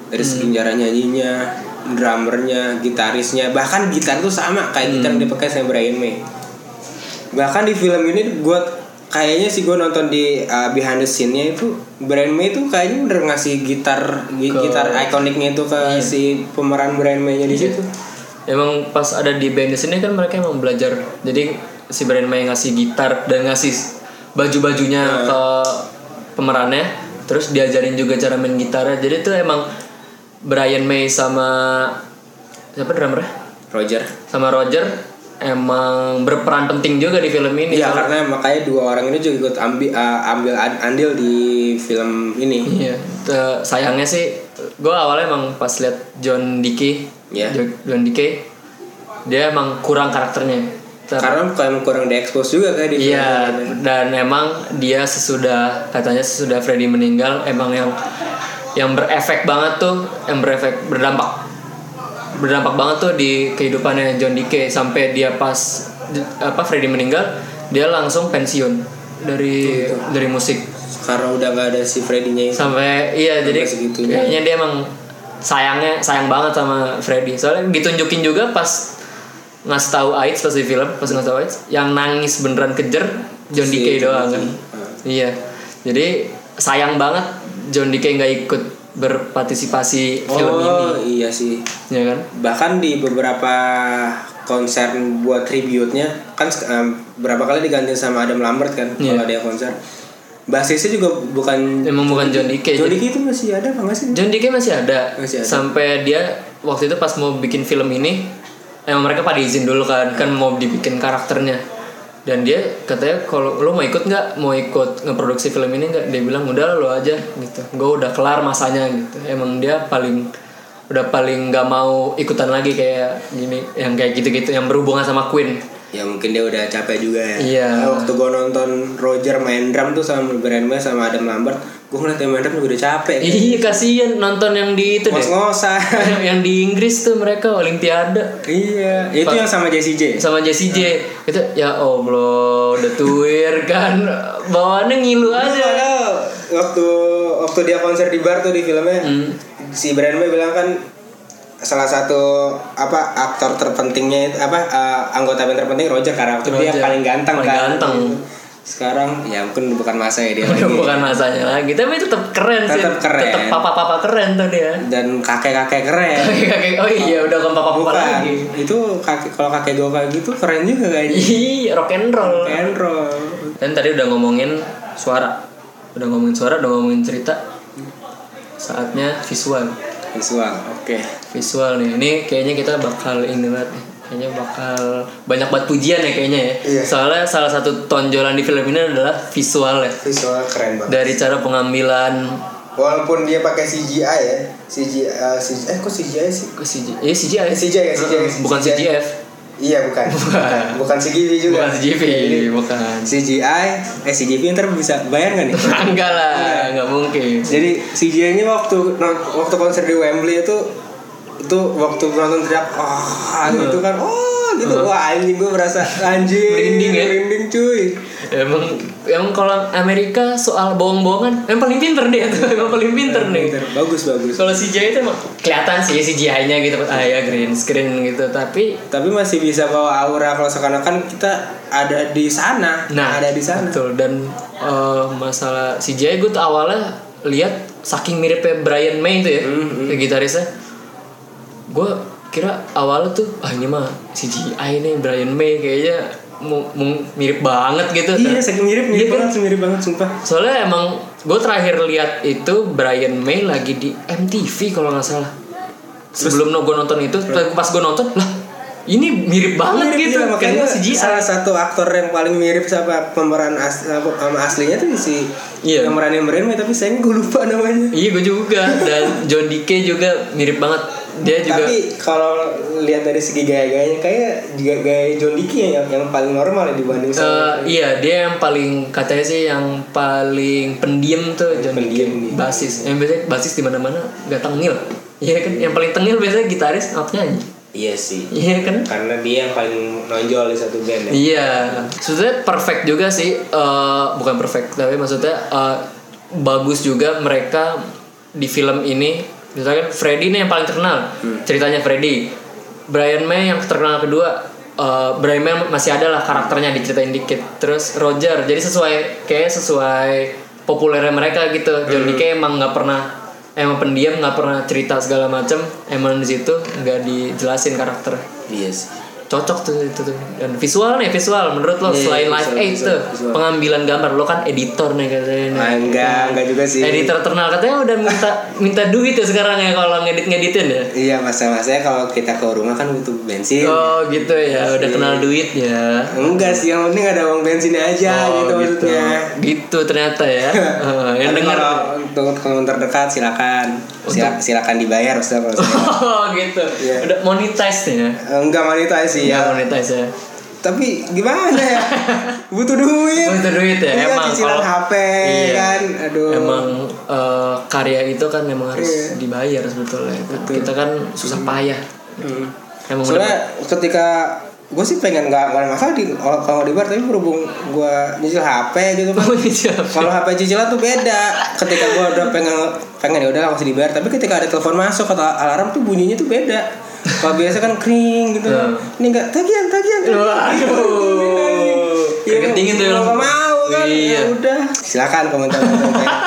Dari segi cara nyanyinya drummernya gitarisnya bahkan gitar tuh sama kayak gitar yang dipakai sama Brian May bahkan di film ini gue kayaknya sih gue nonton di uh, behind the scene-nya itu Brian May itu kayaknya udah ngasih gitar gi- Ke- gitar ikoniknya itu ke si pemeran Brian May-nya di situ. Emang pas ada di band di sini kan mereka emang belajar. Jadi si Brian May ngasih gitar dan ngasih baju-bajunya ke pemerannya. Terus diajarin juga cara main gitarnya. Jadi itu emang Brian May sama siapa drummernya? Roger. Sama Roger emang berperan penting juga di film ini. Iya karena makanya dua orang ini juga ikut ambil ambil an- andil di film ini. Iya, te- sayangnya sih gue awalnya emang pas lihat John Dickey, Iya. Jo- John Dickey, dia emang kurang karakternya. Ter- Karena bukan kurang diekspos juga kayak di Iya, dan emang dia sesudah katanya sesudah Freddy meninggal emang yang yang berefek banget tuh, yang berefek berdampak berdampak banget tuh di kehidupannya John Dickey sampai dia pas apa Freddy meninggal dia langsung pensiun dari dari musik. Karena udah gak ada si Freddy-nya itu. sampai iya jadi segitunya. kayaknya dia emang sayangnya sayang banget sama Freddy soalnya ditunjukin juga pas ngasih tahu AIDS pas di film pas ngasih tahu AIDS yang nangis beneran kejer John Si John doang kan. Dickey. iya. Jadi sayang banget John Dickey nggak ikut berpartisipasi film ini Oh iya sih. ya kan Bahkan di beberapa konser buat tribute-nya kan em, berapa kali diganti sama Adam Lambert kan Iya. kalau ada konser. Basisnya juga bukan emang bukan John Dickey John Dickey itu masih ada apa sih? John Dickey masih ada. Masih ada. Sampai dia waktu itu pas mau bikin film ini, emang mereka pada izin dulu kan, kan mau dibikin karakternya. Dan dia katanya kalau lo mau ikut nggak, mau ikut ngeproduksi film ini nggak? Dia bilang udah lo aja gitu. Gue udah kelar masanya gitu. Emang dia paling udah paling nggak mau ikutan lagi kayak gini, yang kayak gitu-gitu, yang berhubungan sama Queen. Ya mungkin dia udah capek juga ya. Iya. Nah, waktu gue nonton Roger main drum tuh sama Brian May sama Adam Lambert, gue ngeliat yang juga udah capek. Iya kasihan nonton yang di itu deh. Ngos-ngosan. yang di Inggris tuh mereka Olimpiade. iya. Itu yang sama Jessie J. sama Jessie J itu ya Allah udah tuir kan bawaannya ngilu aja waktu waktu dia konser di bar tuh di filmnya Hmm. si Brian May bilang kan salah satu apa aktor terpentingnya itu apa eh, anggota band terpenting Roger karena waktu dia Roger. paling ganteng Paling kan. ganteng. Sekarang ya mungkin bukan masa ya dia udah lagi. bukan masanya lagi tapi tetap keren sih Tetap keren. tetap papa-papa keren tuh dia Dan kakek-kakek keren. kakek oh iya udah bukan papa-papa Bukan. lagi Itu kakek kalau kakek gue kayak gitu keren juga kayaknya. iya rock and roll Rock and roll. dan tadi udah ngomongin suara udah ngomongin suara udah ngomongin cerita saatnya visual Visual. Oke. visual nih ini kayaknya kita bakal ini banget nih kayaknya bakal banyak banget pujian ya kayaknya ya Iya. soalnya salah satu tonjolan di film ini adalah visual ya Visual keren banget. dari cara pengambilan Walaupun dia pakai CGI ya, CGI, eh, CGI eh kok CGI sih? ke CGI eh CGI CGI ya, CGI. bukan CGI. CGF Iya bukan. Bukan. bukan CGV juga. bukan CGV Jadi, bukan CGI, eh CGV ntar bisa bayar nggak nih? enggak lah nggak mungkin Jadi CGI ini waktu waktu konser di Wembley itu itu waktu nonton teriak wah gitu kan oh gitu. Wah anjing gue berasa anjing Merinding ya? merinding cuy. Emang emang kalau Amerika soal bohong-bohongan emang paling pinter dia tuh emang paling pinter nih Pinter. bagus bagus. Kalau CGI itu emang kelihatan sih CGI-nya gitu ah ya green screen gitu tapi tapi masih bisa bawa aura kalau seakan-akan kita ada di sana Nah, ada di sana. Betul. Dan eh, masalah CGI gue tuh awalnya lihat saking miripnya Brian May itu ya, Hmm, ke gitarisnya. Gue kira awalnya tuh ah ini mah CGI nih Brian May kayaknya mirip banget gitu. iya saking mirip mirip Iya kan? banget mirip banget sumpah Soalnya emang gue terakhir lihat itu Brian May lagi di MTV kalau nggak salah. Sebelum gue nonton itu, pas gue nonton lah ini mirip banget Mirip, gitu. iya, makanya CGI. salah satu aktor yang paling mirip sama pemeran as, sama aslinya tuh si Iya. yang meranin Brian May tapi sayangnya gue lupa namanya Iya gue juga dan John Dickey juga mirip banget dia juga Tapi kalau lihat dari segi gaya-gayanya kayak juga gaya John Dickey yang yang paling normal ya dibanding eh, sama iya dia yang paling katanya sih yang paling pendiam tuh John pendiam, Dickey iya. basis yang biasanya basis di mana-mana gak tengil iya kan yang paling tengil biasanya gitaris nyanyi Iya sih. iya kan Karena dia yang paling nonjol di satu band ya. Iya, sebenarnya perfect juga sih, eh, bukan perfect, tapi maksudnya eh, bagus juga mereka di film ini. Misalkan Freddy nih yang paling terkenal, ceritanya Freddy. Brian May yang terkenal kedua, eh, Brian May masih ada lah karakternya diceritain dikit. Terus Roger, jadi sesuai kayak sesuai populernya mereka gitu. John Dickey emang nggak pernah emang pendiam nggak pernah cerita segala macem emang di situ nggak dijelasin karakter Iya sih. Cocok tuh itu tuh dan visual nih visual menurut lo Iya, selain live aid tuh visual. pengambilan gambar lo kan editor nih katanya nih. Ah, enggak, enggak juga sih. editor terkenal katanya udah minta minta duit ya sekarang ya kalau ngedit ngeditin ya Iya masa-masanya kalau kita ke rumah kan butuh bensin. oh gitu ya udah kenal duit ya Enggak sih, yang penting ada uang bensinnya aja gitu, maksudnya. gitu ternyata ya Eh, yang dengar kalau untuk teman terdekat silakan. Sila- silakan dibayar Ustaz kalau oh gitu Iya. udah monetize nih ya Enggak monetize sih ya monetize ya Tapi gimana ya? Butuh duit. butuh duit ya Iya, emang cicilan kalau HP Iya. kan. Aduh. emang eh, karya itu kan memang harus Iya. dibayar sebetulnya kita kan susah payah Hmm. emang Soalnya ketika gue sih pengen nggak nggak masalah di kalau di bar tapi berhubung gue nyicil HP gitu kan. Oh. Kalau HP cicilan tuh beda. Ketika gue udah pengen pengen ya udah masih dibayar, tapi ketika ada telepon masuk atau alarm tuh bunyinya tuh beda. Kalau biasa kan kering gitu. Hmm. Ini enggak tagihan tagihan. dingin tuh ya, Kalau langsung. nggak mau kan. Iya. Ya udah. Silakan komentar.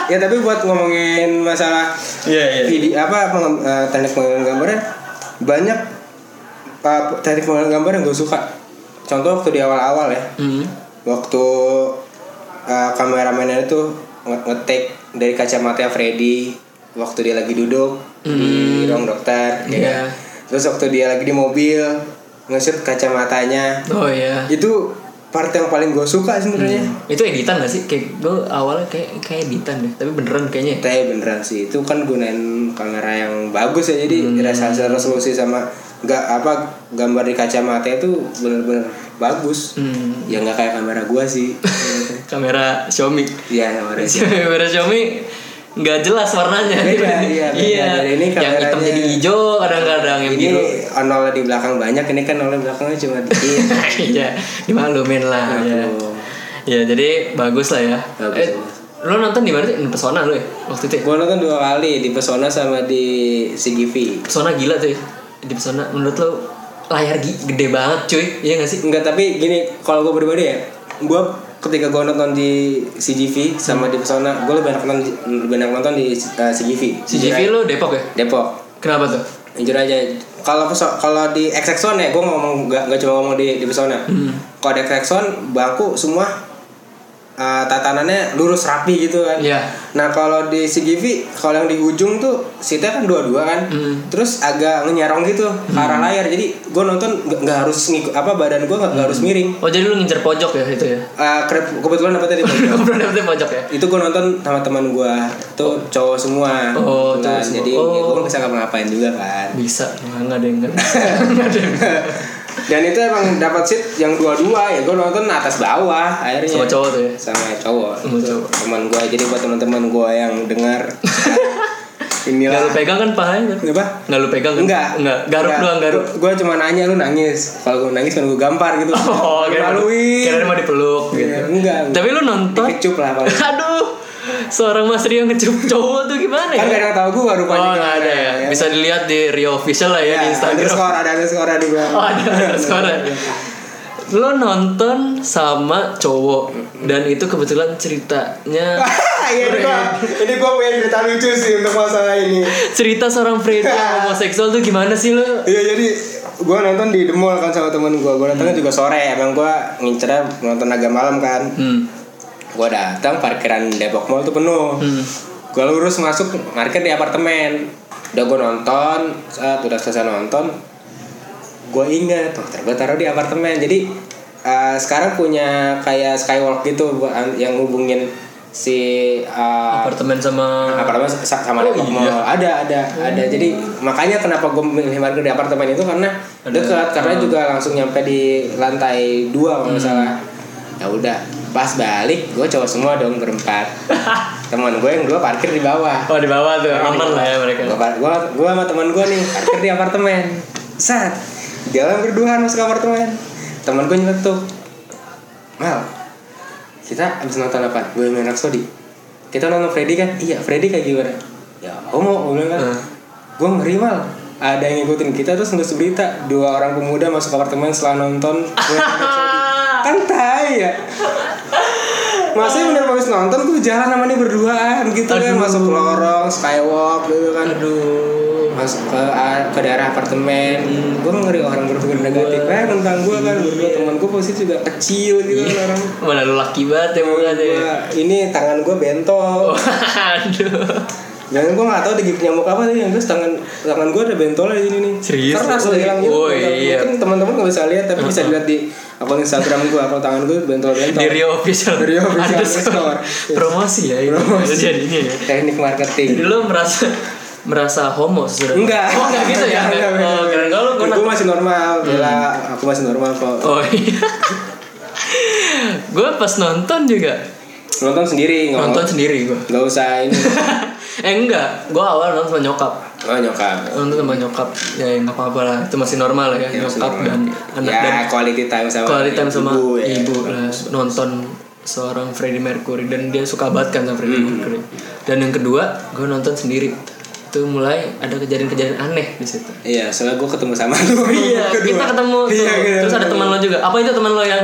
ya tapi buat ngomongin masalah Iya, iya. video apa pengem- eh, teknik pengambilan gambarnya banyak uh, teknik pengambilan gambar yang gue suka contoh waktu di awal-awal ya Hmm. waktu uh, kameramennya itu nge- ngetik dari kacamata Freddy waktu dia lagi duduk di ruang dokter ya Iya. kan? Terus waktu dia lagi di mobil nge-shoot kacamatanya. Oh iya. Itu part yang paling gue suka sebenarnya. Itu editan gak sih? Kayak gue awalnya kayak kayak editan deh tapi beneran kayaknya. Ya. Tapi beneran sih itu kan gunain kamera yang bagus ya jadi resolusi resolusi sama nggak apa gambar di kacamata itu bener-bener bagus. Hmm. ya nggak kayak kamera gua sih. Kamera Xiaomi. Iya kamera kamera Xiaomi nggak jelas warnanya. Beda, iya, beda. iya. Dari ini yang hitam jadi hijau kadang-kadang yang ini biru. nolnya di belakang banyak ini kan nolnya belakangnya cuma dikit. Iya dimaklumin lah. Ya ya jadi bagus lah ya. Bagus, eh, lo nonton di mana sih? Di pesona lo ya waktu itu ya? gua nonton dua kali di Pesona sama di CGV pesona gila tuh ya di pesona menurut lo layar gede banget cuy iya gak sih? Enggak tapi gini kalau gue pribadi ya gue ketika gue nonton di CGV sama di Pesona gue lebih enak nonton lebih enak nonton di uh, CGV CGV lo Depok ya? Depok. Kenapa tuh? Jujur aja. Kalau kalau di XX1 ya gue ngomong nggak nggak cuma ngomong di di Pesona kalau di XX1 bangku semua uh, tatanannya lurus rapi gitu kan. Iya. nah kalau di CGV kalau yang di ujung tuh seatnya kan dua-dua kan. Hmm. terus agak ngenyarong gitu ke arah layar. Jadi gue nonton nggak harus ngikut apa badan gue nggak nggak harus miring. Oh jadi lo ngincer pojok ya itu ya? Uh, ke- kebetulan apa tadi pernah dapetnya pojok ya? Itu gue nonton sama teman gue itu cowok semua. Oh, Kebetulan. cowok semua. jadi Oh. ya gue nggak bisa ngapa-ngapain juga kan. Bisa. Nggak ada yang nggak ada yang. dan itu emang dapat seat yang dua-dua ya. Gue nonton atas bawah akhirnya. Sama cowok tuh ya? Sama cowok. Sama cowok. teman gue jadi buat teman-teman gue yang dengar nggak inilah lu pegang kan pahanya kan? Apa nggak lu pegang kan? Enggak nggak. Garuk doang garuk. Gue cuma nanya lu nangis? Kalau gue nangis kan gue gampar gitu. Oh maluin. kira mau dipeluk gitu. Iya, enggak. Tapi lu nonton? Kecup lah paling aduh seorang Mas Rio ngecup cowok tuh gimana kan ya gak ada yang tahu gue rupanya Oh nggak ada ya. Bisa dilihat di Rio official lah ya, di Instagram. skor ada ada skor ada juga Oh ada ada sekarang. Lo nonton sama cowok dan itu kebetulan ceritanya Iya ini gua ini gua punya cerita lucu sih untuk masalah ini. cerita seorang Freddy homoseksual tuh gimana sih lo? Iya jadi gua nonton di the mall kan sama temen gua. Gua datangnya juga sore. Emang gua ngincernya nonton agak malam kan. Hmm. Gua datang parkiran Depok Mall tuh penuh. Hmm. Gua lurus masuk parkir di apartemen. Udah gua nonton, saat udah selesai nonton, gua inget, oh gua taruh di apartemen. Jadi eh, sekarang punya kayak skywalk gitu buat yang ngubungin si eh, Apartemen sama apartemen sa- sama Oh, Depok iya. Ada ada ada jadi makanya kenapa gue memilih parkir di apartemen itu karena dekat karena juga langsung nyampe di lantai dua kalau nggak salah ya udah pas balik gue cowok semua dong berempat. Teman gue yang dua parkir di bawah. Oh di bawah tuh aman lah ya mereka. gue gua sama teman gue nih parkir di apartemen. Saat jalan berdua masuk apartemen. Teman gue nyeletuk. Mal kita abis nonton apa? Gue main Rhapsody. Kita nonton Freddy kan? Iya Freddy kayak gimana? Ya homo gue bilang kan. Hmm. gue ngeri mal. Ada yang ngikutin kita terus nulis berita dua orang pemuda masuk apartemen setelah nonton. kan tai ya masih bener habis nonton tuh jalan namanya berduaan gitu kan masuk lorong skywalk gitu kan Aduh. masuk ke ke daerah apartemen gue ngeri orang berpikir negatif kan tentang gue kan berdua teman gue posisi juga kecil gitu kan orang Mana lu laki banget ya mukanya. Gua, ini tangan gue bentol Aduh. Jangan gue gak tau digigit nyamuk apa sih yang terus tangan tangan gue ada bentolnya di sini nih. Serius? Keras Oh, udah hilang gitu. oh, iya. Mungkin teman-teman gak bisa lihat tapi bisa dilihat di akun Instagram gue akun tangan gue bentol-bentol. Di Rio official. Di Rio official Underscore. Promosi ya ini. Promosi. Jadinya ya. Teknik marketing. Jadi lu merasa merasa homo sudah. Enggak. Oh, enggak gitu ya. Enggak, enggak, Oh, kalau Gue masih normal, Bella, aku masih normal kok. Oh iya. gue pas nonton juga Nonton sendiri, nonton sendiri gue. nggak usah ini. eh enggak, gue awal nonton sama nyokap. Oh nyokap. Nonton sama nyokap, ya nggak apa-apa lah. Itu masih normal lah ya, Ya, nyokap normal. dan anak ya, dan quality time sama quality time sama ibu, ya. ibu lah nonton seorang Freddie Mercury dan dia suka banget kan sama Freddie Hmm. Mercury. Dan yang kedua, gue nonton sendiri. Itu mulai ada kejadian-kejadian aneh di situ. Iya, soalnya gue ketemu sama lu. Iya, Kedua. kita ketemu tuh. Iya, iya, Terus ada teman lo juga. Apa itu teman lo yang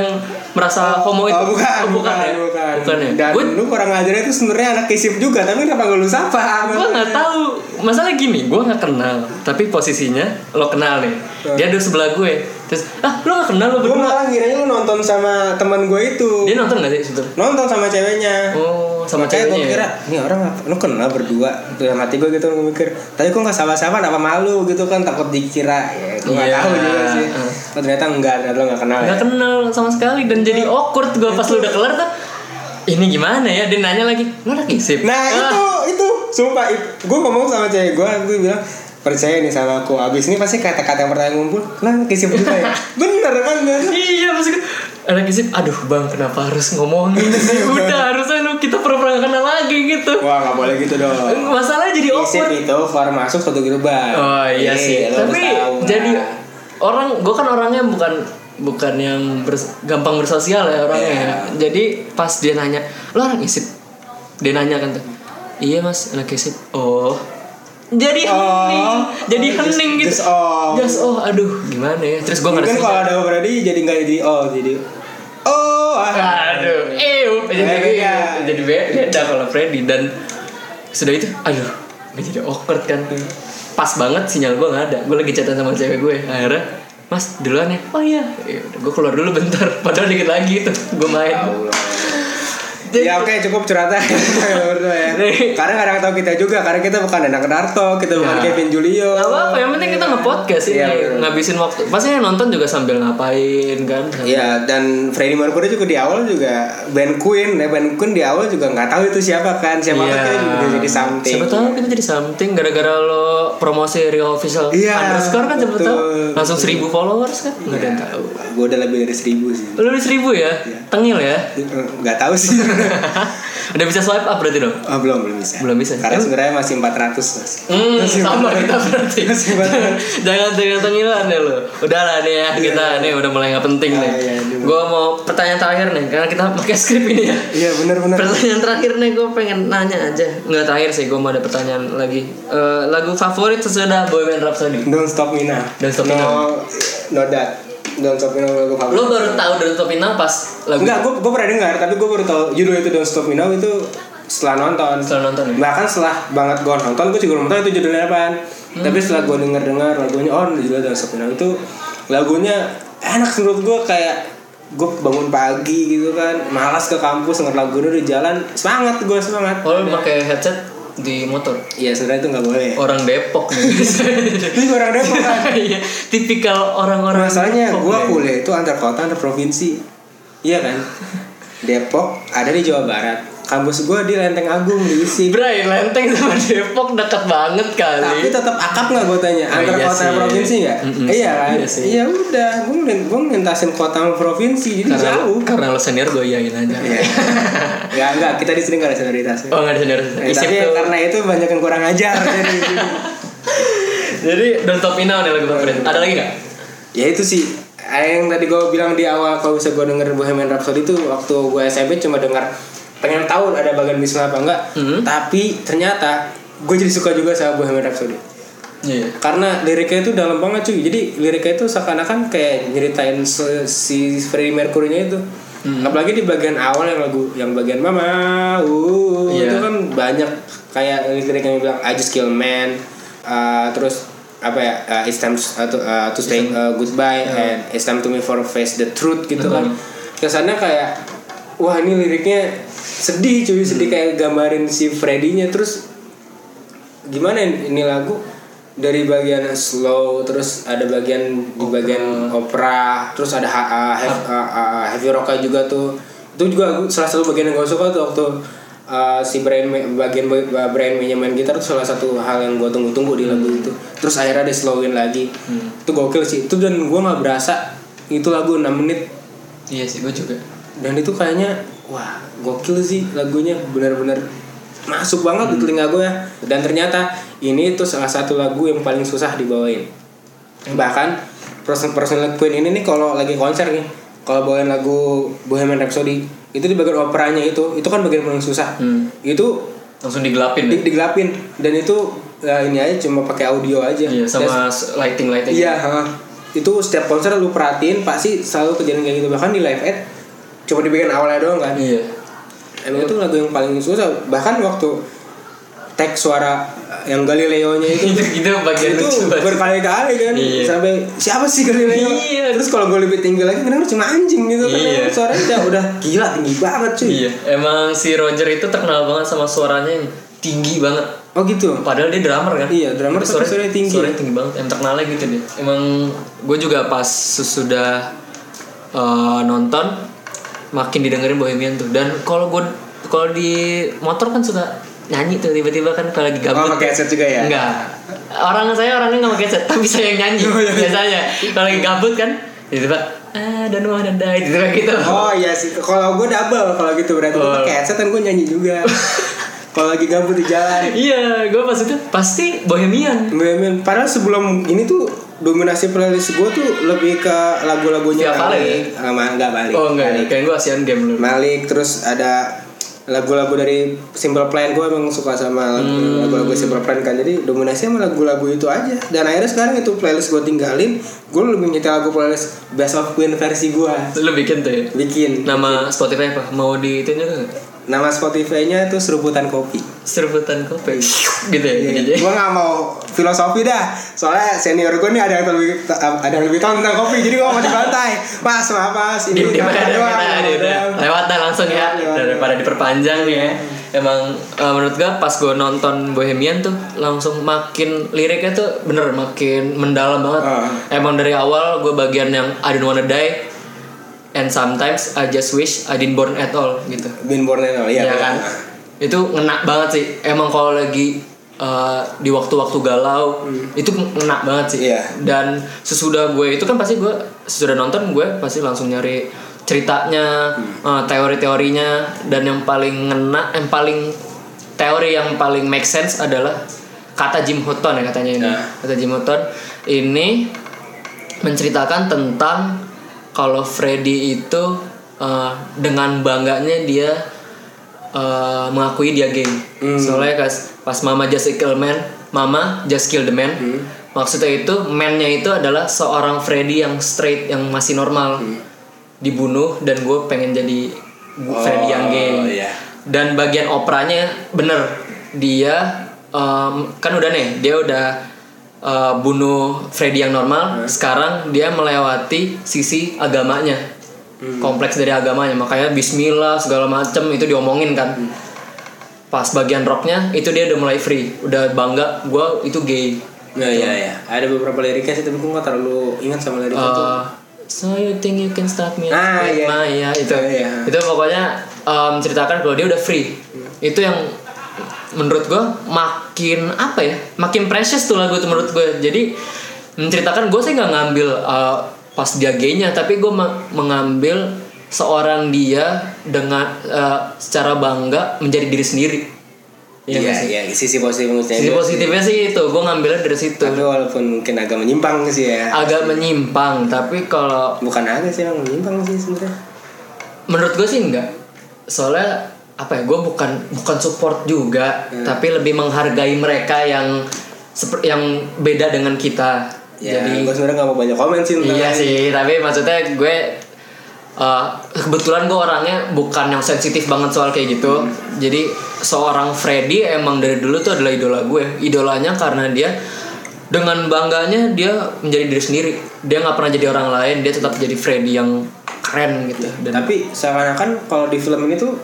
merasa homo itu? Oh bukan, Oh, bukan, ya? bukan. Bukan ya? Dan Gue lu kurang ajarnya itu sebenarnya anak kisip juga, tapi kenapa gak lu sapa? gue nggak tahu masalah gini gue nggak kenal tapi posisinya lo kenal nih dia duduk sebelah gue terus ah lo nggak kenal Gue berdua malah ngiranya lu nonton sama teman gue itu. dia nonton nggak sih sebetulnya Nonton sama ceweknya. oh sama Makanya gue ceweknya kira, ya? ini orang? Lu kenal berdua? Dalam hati gue gitu gue mikir. Tapi kok gak sama-sama, apa malu gitu kan takut dikira. Ya, gue gak Iya, tahu juga sih. uh. Oh, ternyata enggak, ternyata lu gak kenal ya. nggak kenal sama sekali dan jadi awkward gue pas lo udah kelar tuh ini gimana ya dia nanya lagi lo anak isip Nah Ah, itu itu sumpah gue ngomong sama cewek gue gue bilang percaya nih sama aku abis ini pasti kata-kata yang pertama ngumpul lah kisah juga ya bener kan iya maksud gue anak isip aduh bang kenapa harus ngomongin sih udah harusnya lu kita pernah kenal lagi gitu wah nggak boleh gitu dong masalahnya jadi awkward itu keluar masuk satu gerbang Oh iya sih. lo harus Tapi tahu, jadi nah. orang gue kan orangnya bukan bukan yang bers- gampang bersosial ya orangnya. Iya. ya. Jadi pas dia nanya, "Lo orang isip?" Dia nanya kan tuh. Iya mas, anak isip. Oh. Jadi Oh. hening, jadi just- hening gitu. just oh. Just oh, aduh, gimana ya? Terus gue ngerasa. kalau ada berarti jadi nggak jadi oh jadi oh ah. Aduh, eh, jadi Beda. jadi beda kalau Freddy dan sudah itu, aduh, gue jadi awkward kan. Pas banget sinyal gue nggak ada. Gue lagi chatan sama cewek gue. Akhirnya, Mas duluan ya. Oh iya. gue keluar dulu bentar. Padahal dikit lagi itu gue main. Ya oke cukup curhatan berdua ya. Karena kadang tahu kita juga karena kita bukan Danang Darto, kita bukan Ya. Kevin Julio. Gak apa-apa, yang penting kita nge-podcast ini Iya, betul. ngabisin waktu. Pasti yang nonton juga sambil ngapain kan. Iya dan Freddie Mercury juga di awal juga band Queen ya band Queen di awal juga nggak tahu itu siapa kan siapa Iya. kan kita juga jadi something. Siapa tahu kita jadi something gara-gara lo promosi Rio official Iya, underscore kan siapa tahu langsung seribu followers kan nggak ada yang tahu. Gue udah lebih dari seribu sih. Lu udah seribu ya? Tengil ya? Nggak tahu sih. udah bisa swipe up berarti dong? Oh belum belum bisa. Belum bisa. Karena sebenarnya masih 400 mas. Hmm, Masih sama banget. kita berarti. Masih banget. Jangan dengan tengilan ya lo. Udah lah nih ya kita nih udah mulai nggak penting Ah, nih. iya, iya. Gue mau pertanyaan terakhir nih karena kita pakai skrip ini ya. Iya benar benar. Pertanyaan terakhir nih gue pengen nanya aja. Nggak terakhir sih gue mau ada pertanyaan lagi. Eh, lagu favorit sesudah Bohemian Rhapsody. Don't stop me now. Don't Stop Me No, no that. Don't stop me now lagu favorit. Lo baru tahu Don't Stop Me Now pas lagu Enggak, gue gue pernah dengar, tapi gue baru tahu judul itu Don't Stop Me Now itu setelah nonton. setelah nonton ya? Bahkan setelah banget gue nonton, gue juga belum tahu itu judulnya apaan. Hmm. Tapi setelah gue denger dengar lagunya, oh judulnya Don't Stop Me Now itu lagunya enak menurut gue kayak gue bangun pagi gitu kan, malas ke kampus denger lagu di jalan, semangat gue semangat. Oh, pakai headset di motor. Iya sebenarnya itu nggak boleh. Orang Depok nih. Ini orang Depok kan. Iya, tipikal orang-orang Masalahnya gue nih. kuliah itu antar kota antar provinsi. Iya kan? Depok ada di Jawa Barat. Kampus gue di Lenteng Agung di Isik. Bray, Lenteng sama Depok dekat banget kali. Tapi tetap akap nggak gue tanya Oh, antar iya kota sih. provinsi nggak? Mm-mm, iya kan? iya sih. Iya udah, gue gue ngintasin kota sama provinsi jadi karena, jauh. karena lo senior gue iyain aja. Iya. Enggak, enggak, kita di sini nggak ada solidaritas. Oh nggak ada senior. Eh, Isip tapi tuh. karena itu banyak yang kurang ajar jadi. Jadi Don't Stop Me Now nih lagu favorit. Ada lagi nggak? ya itu sih yang tadi gue bilang di awal kalau bisa gue denger Bohemian Rhapsody itu waktu gue SMP cuma dengar pengen tahu ada bagian bisma apa enggak Hmm. tapi ternyata gue jadi suka juga sama Bohemian Rhapsody Iya. karena liriknya itu dalam banget cuy jadi liriknya itu seakan-akan kayak nyeritain si Freddie Mercury-nya itu Hmm. apalagi di bagian awal yang lagu yang bagian mama uh, Iya. itu kan banyak kayak lirik yang bilang I just kill man uh, terus apa ya uh, it's time uh, to, uh, to say uh, goodbye and it's time to me for face the truth gitu kan kesannya kayak wah ini liriknya sedih cuy sedih kayak gambarin si Freddy-nya. Terus gimana ini lagu? Dari bagian slow terus ada bagian di bagian opera terus ada ha- uh, heavy, uh, uh, heavy rock juga tuh. Itu juga salah satu bagian yang gue suka tuh waktu uh, si Brian May- bagian ba- Brian May main gitar tuh salah satu hal yang gue tunggu-tunggu di lagu itu. Terus akhirnya dia slowin lagi. Itu gokil sih. Itu dan gue nggak berasa itu lagu 6 menit. Iya sih gue juga dan itu kayaknya wah gokil sih lagunya. Benar-benar masuk banget di telinga gue ya. Dan ternyata ini tuh salah satu lagu yang paling susah dibawain. Bahkan person personal Queen ini nih kalau lagi konser nih kalau bawain lagu Bohemian Rhapsody itu di bagian operanya itu itu kan bagian paling susah. Hmm. itu langsung digelapin di, ya? digelapin. Dan itu ya, ini aja cuma pakai audio aja. Iya Dan- sama lighting lighting Iya, ha. itu setiap konser lu perhatiin pasti selalu kejadian kayak gitu. Bahkan di live aid cuma di bagian awalnya doang kan. iya Emang itu lagu yang paling susah bahkan waktu tag suara yang Galileo-nya itu itu itu bagian itu berkali-kali kan Iya. sampai siapa sih Galileo Iya. terus kalau gue lebih tinggi lagi kenapa cuma anjing gitu kan Iya. suaranya udah, udah gila tinggi banget cuy iya emang si Roger itu terkenal banget sama suaranya yang tinggi banget oh gitu Padahal dia drummer kan? Iya, drummer Tapi tapi suaranya tinggi. Suaranya tinggi banget. Yang terkenalnya gitu dia. Emang gue juga pas sesudah eh, nonton makin didengerin Bohemian tuh. Dan kalau gue kalau di motor kan suka nyanyi tuh tiba-tiba kan kalau lagi gabut. Oh, pakai headset juga ya? Enggak. Orang saya orangnya nggak pakai headset, tapi saya yang nyanyi Oh, iya. biasanya. Kalau lagi gabut kan tiba-tiba ah dan wah dan dai gitu gitu. Oh iya sih, kalau gue double kalau gitu berarti gue Oh. pakai headset kan gue nyanyi juga. kalau lagi gabut di jalan. Iya, gue pas itu pasti Bohemian. Bohemian. Padahal sebelum ini tuh dominasi playlist gue tuh lebih ke lagu-lagunya Malik. Sama enggak Malik. Oh enggak, Malik. kayak gue Asian Game dulu. Malik terus ada lagu-lagu dari Simple Plan gue emang suka sama Hmm. lagu-lagu Simple Plan kan jadi dominasi sama lagu-lagu itu aja dan akhirnya sekarang itu playlist gue tinggalin gue lebih nyetel lagu playlist Best of Queen versi gue Lu bikin tuh ya? bikin Nama Spotify apa? Mau di itu juga? Nama Spotify-nya itu Seruputan Kopi Serbutan kopi Gitu ya? gue gak mau filosofi dah soalnya senior gue nih ada yang lebih ada yang lebih tahu tentang kopi jadi gue mau dibantai mas maaf mas ini mana doang, kita doang, doang." lewat dah langsung ya Lewat, lewat. daripada diperpanjang nih ya. Emang eh, menurut gue pas gue nonton Bohemian tuh langsung makin liriknya tuh bener makin mendalam banget. Ah. Emang dari awal gue bagian yang I don't wanna die and sometimes I just wish I didn't born at all gitu. Bin Borneo iya Iya kan? Itu ngena banget sih. Emang kalau lagi uh, di waktu-waktu galau itu ngena banget sih. Hmm. Iya. Dan sesudah gue itu kan pasti gue sesudah nonton gue pasti langsung nyari ceritanya, Hmm. uh, teori-teorinya dan yang paling ngena, yang paling teori yang paling make sense adalah kata Jim Hutton ya katanya ini. Ya. Kata Jim Hutton ini menceritakan tentang kalau Freddy itu uh, dengan bangganya dia uh, mengakui dia gay. Hmm. Soalnya pas, pas Mama just kill man, Mama just kill the man. Hmm. Maksudnya itu man-nya itu adalah seorang Freddy yang straight yang masih normal. Hmm. Dibunuh dan gue pengen jadi Freddy yang gay. Oh, iya. Dan bagian operanya bener dia um, kan udah nih dia udah uh, bunuh Freddy yang normal. Sekarang dia melewati sisi agamanya, kompleks dari agamanya. Makanya Bismillah segala macem itu diomongin kan. Pas bagian rocknya itu dia udah mulai free, udah bangga gue itu gay. Nah, iya iya. Ada beberapa liriknya sih tapi gue gak terlalu ingat sama liriknya tuh. Uh, so you think you can stop me? Ah, iya. my- ya, itu. Iya. Itu pokoknya um, ceritakan kalau dia udah free. Itu yang menurut gue makin apa ya? Makin precious tuh lagu itu menurut gue. Jadi menceritakan gue sih nggak ngambil uh, pas dia gaynya, tapi gue mengambil seorang dia dengan uh, secara bangga menjadi diri sendiri. Iya Iya iya sisi positifnya Sisi positifnya sih itu, gue ngambilnya dari situ. Tapi walaupun mungkin agak menyimpang sih ya. Agak menyimpang, tapi kalau Bukan agak sih menyimpang sih sebenarnya. menurut gue sih enggak soalnya apa ya gue bukan bukan support juga Hmm. tapi lebih menghargai mereka yang yang beda dengan kita Ya, jadi gue sebenarnya gak mau banyak komen sih iya ini. sih tapi maksudnya gue uh, kebetulan gue orangnya bukan yang sensitif banget soal kayak gitu Hmm. jadi seorang Freddy emang dari dulu tuh adalah idola gue idolanya karena dia dengan bangganya dia menjadi diri sendiri dia nggak pernah jadi orang lain dia tetap jadi Freddy yang keren gitu dan Tapi seakan-akan kalau di film ini tuh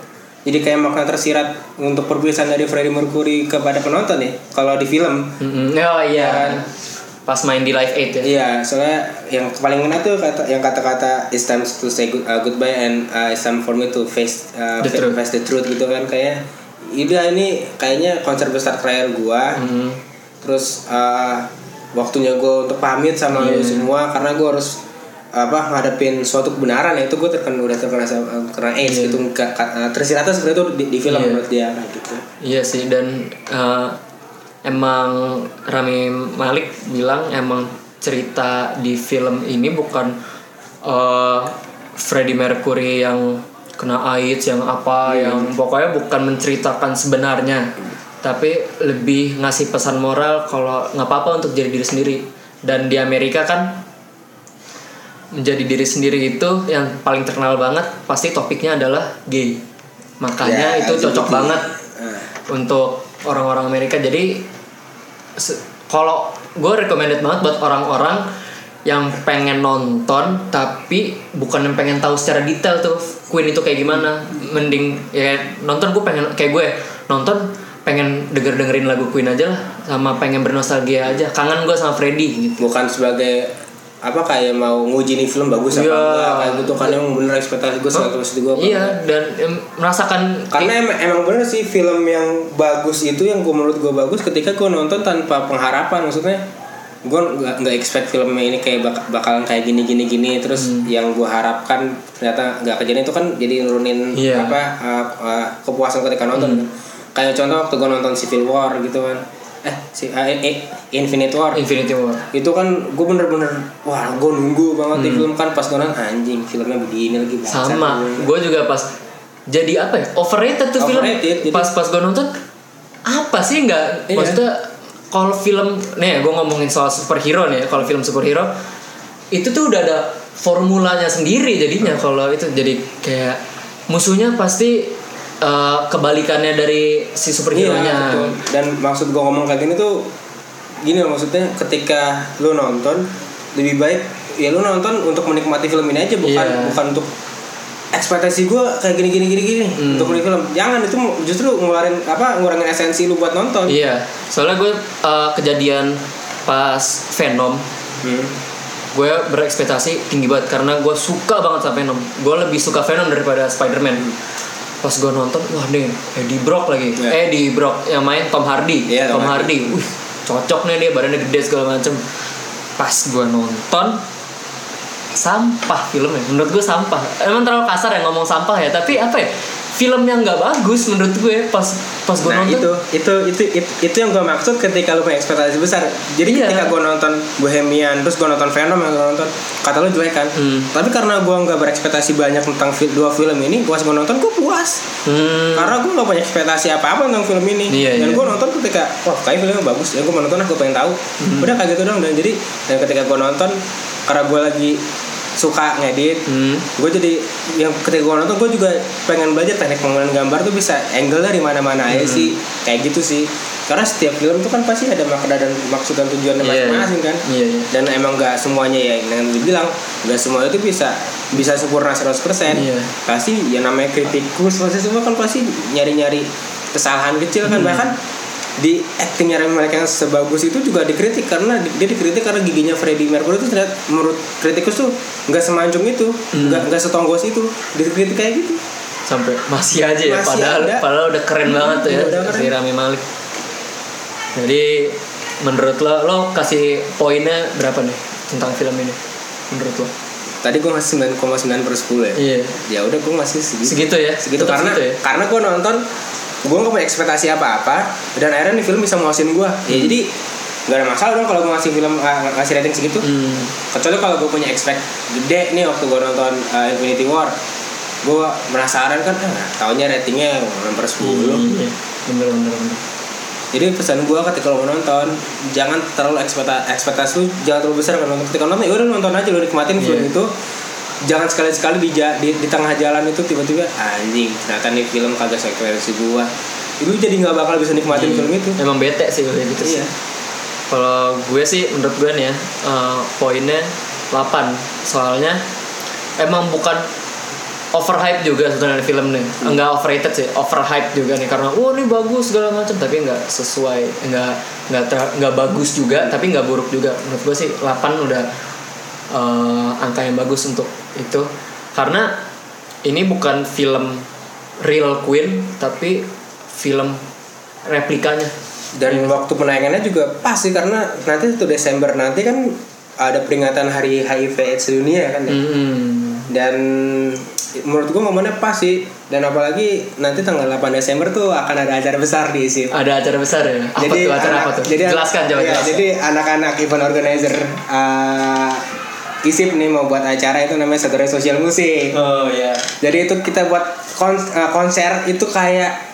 jadi kayak makna tersirat untuk perpisahan dari Freddie Mercury kepada penonton ya. Kalau di film, Mm-mm. oh iya pas main di Live Aid ya iya soalnya yang paling ngena tuh kata yang kata-kata it's time to say good, uh, goodbye and uh, it's time for me to face uh, The fa- truth. face the truth gitu kan kayak Ida ini kayaknya konser besar terakhir gua Mm. terus uh, waktunya gue untuk pamit sama Iya. lu semua karena gue harus apa ngadepin suatu kebenaran ya itu gue terkena udah terkena kena AIDS gitu Ka- ka- uh, tersiratnya seperti itu di, di film Iya. menurut dia kayak gitu. Iya sih dan eh, emang Rami Malik bilang emang cerita di film ini bukan eh, Freddie Mercury yang kena AIDS yang apa yang pokoknya bukan menceritakan sebenarnya. Tapi lebih ngasih pesan moral kalau nggak apa-apa untuk jadi diri sendiri. Dan di Amerika kan menjadi diri sendiri itu yang paling terkenal banget pasti topiknya adalah gay. Makanya Ya, itu cocok banget Nah, untuk orang-orang Amerika. Jadi kalau gue recommended banget buat orang-orang yang pengen nonton tapi bukan yang pengen tahu secara detail tuh Queen itu kayak gimana. Mending ya nonton gue pengen kayak gue nonton pengen denger dengerin lagu Queen aja lah sama pengen bernostalgia aja. Kangen gue sama Freddie gitu. Bukan sebagai apa kayak mau nguji nih film bagus apa Iya. enggak kayak gitu kan yang bener ekspektasi gue seratus persen gue iya dan em, merasakan karena emang, emang bener sih film yang bagus itu yang gue menurut gue bagus ketika gue nonton tanpa pengharapan maksudnya gue nggak nggak expect filmnya ini kayak bak- bakalan kayak gini gini gini terus Hmm. yang gue harapkan ternyata nggak kejadian itu kan jadi nurunin. Hmm. apa uh, uh, kepuasan ketika nonton kan. kayak contoh waktu gue nonton Civil War gitu kan eh si uh, eh, Infinite War Infinity War itu kan gue bener-bener wah gue nunggu banget Hmm. di film kan pas gue nonton anjing filmnya begini lagi bangsat." sama gue juga pas jadi apa ya overrated tuh Overrated, film jadi- pas pas gue nonton apa sih nggak Iya. maksudnya kalau film nih gue ngomongin soal superhero nih ya, kalau film superhero itu tuh udah ada formulanya sendiri jadinya kalau itu jadi kayak musuhnya pasti eh, kebalikannya dari si superhero Iya, nya betul. Dan maksud gue ngomong kayak gini tuh gini loh maksudnya ketika lu nonton lebih baik ya lu nonton untuk menikmati film ini aja bukan Iya. bukan untuk ekspektasi gue kayak gini gini gini gini Hmm. untuk menikmati film jangan itu justru ngeluarin apa ngurangin esensi lu buat nonton iya soalnya gue eh, kejadian pas Venom Hmm. gue berekspektasi tinggi banget karena gue suka banget sama Venom gue lebih suka Venom daripada Spider-Man pas gue nonton wah deh Eddie Brock lagi. Iya. eh Eddie Brock yang main Tom Hardy. Iya, Tom, Tom Hardy, Wih, cocok nih dia badannya gede segala macem. Pas gue nonton sampah filmnya. Menurut gue sampah. Emang terlalu kasar ya ngomong sampah ya tapi apa ya film yang nggak bagus menurut gue pas pas gue Nah nonton itu, itu itu itu itu yang gue maksud ketika lu punya ekspektasi besar. Jadi Iya. ketika gue nonton Bohemian, terus gue nonton Venom yang lu nonton, kata lu jelek kan. Hmm. Tapi karena gue nggak berekspektasi banyak tentang fi- dua film ini, pas gue nonton gue puas. hmm, Karena gue gak punya ekspektasi apa-apa tentang film ini Iya, Dan iya. gue nonton ketika Wah kayak filmnya bagus Ya gue mau nonton gue pengen tahu Hmm. Udah kayak gitu dong Dan jadi dan ketika gue nonton Karena gue lagi suka ngedit hmm, Gue jadi Yang ketika gue nonton Gue juga pengen belajar teknik penggunaan gambar tuh bisa Angle dari mana-mana aja Hmm. sih Kayak gitu sih Karena setiap film tuh kan pasti ada makna dan maksud dan tujuannya Iya, masing-masing kan iya, iya. Dan emang gak semuanya ya Yang dibilang Gak semua itu bisa Bisa sempurna 100% Iya. pasti ya namanya kritikus pasti semua kan pasti nyari-nyari kesalahan kecil Hmm. kan bahkan di actingnya Rami Malek yang sebagus itu juga dikritik karena di- dia dikritik karena giginya Freddie Mercury itu ternyata menurut kritikus tuh nggak semancung itu Hmm. nggak nggak setonggos itu. Dikritik kayak gitu. Sampai masih aja ya Masih padahal ada. padahal udah keren banget tuh ya Udah si Rami Malik jadi menurut lo lo kasih poinnya berapa nih tentang film ini? Menurut lo? Tadi gue masih 9,9 per 10 ya? Iya. Ya udah gue masih segitu. Segitu ya? Segitu Tetap karena segitu ya? karena gue nonton gue gak punya ekspektasi apa-apa dan akhirnya nih film bisa muasin gue ya jadi gak ada masalah dong kalau gue ngasih film ngasih rating segitu. Hmm. kecuali kalau gue punya expect gede nih waktu gue nonton uh, Infinity War. Gue penasaran kan ah, taunya ratingnya 6 per 10 Iya, bener bener bener. Jadi pesan gue ketika lo mau nonton jangan terlalu ekspektasi ekspektasi lu jangan terlalu besar. Kan nonton ketika nonton ya udah nonton aja lu nikmatin film Iya. itu jangan sekali sekali di, di di tengah jalan itu tiba-tiba anjing ternyata nih film kagak ekspektasi gue itu jadi nggak bakal bisa nikmatin film itu. Emang bete sih kayak gitu sih. Iya. Kalau gue sih menurut gue nih ya eh, poinnya 8 soalnya emang bukan overhype juga sebenarnya film nih. Enggak overrated sih overhype juga nih. Karena wah ini bagus segala macam tapi enggak sesuai enggak enggak ter- enggak bagus juga tapi enggak buruk juga. Menurut gue sih 8 udah eh, angka yang bagus untuk itu. Karena ini bukan film real Queen tapi film replikanya. Dan waktu penayangannya juga pas sih karena nanti satu Desember nanti kan ada peringatan hari HIV AIDS dunia kan ya. Hmm. dan menurut gua momennya pas sih. Dan apalagi nanti tanggal 8 Desember tuh akan ada acara besar di ISIP ada acara besar ya? Apa jadi tuh acara anak- apa tuh? jadi jelaskan coba jelaskan. jadi anak-anak event organizer uh, ISIP nih mau buat acara itu namanya Saturday Social Musik oh ya jadi itu kita buat kon- uh, konser itu kayak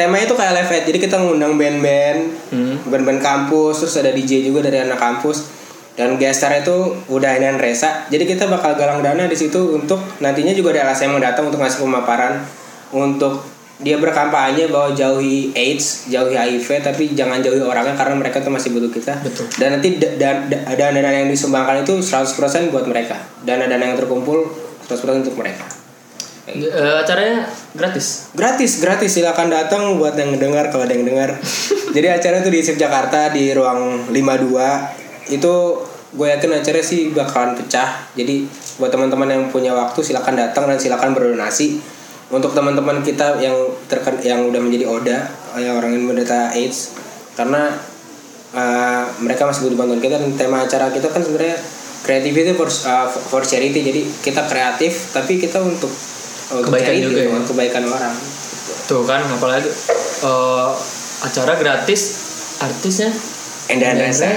temanya itu kayak live aid jadi kita ngundang band-band hmm. band-band kampus terus ada DJ juga dari anak kampus. Dan gestar itu udah Enan Resa jadi kita bakal galang dana di situ untuk nantinya juga ada LSM yang datang untuk ngasih pemaparan untuk dia berkampanye bahwa jauhi AIDS jauhi HIV tapi jangan jauhi orangnya karena mereka tuh masih butuh kita. Betul. dan nanti da- da- da- dana-dana yang disumbangkan itu 100% buat mereka. Dana-dana yang terkumpul 100% untuk mereka. Eh, acaranya gratis? Gratis gratis. Silakan datang buat yang dengar kalau ada yang dengar. Jadi acara itu di ISIP Jakarta di ruang 52 itu gue yakin acara sih bakalan pecah. Jadi buat teman-teman yang punya waktu silakan datang dan silakan berdonasi untuk teman-teman kita yang terken yang udah menjadi ODA yang orang yang menderita AIDS karena uh, mereka masih butuh bantuan kita dan tema acara kita kan sebenarnya creativity for uh, for charity jadi kita kreatif tapi kita untuk untuk Kebaikan charity, juga ya. untuk kebaikan orang tuh kan apalagi eh, acara gratis artisnya Endan Resa.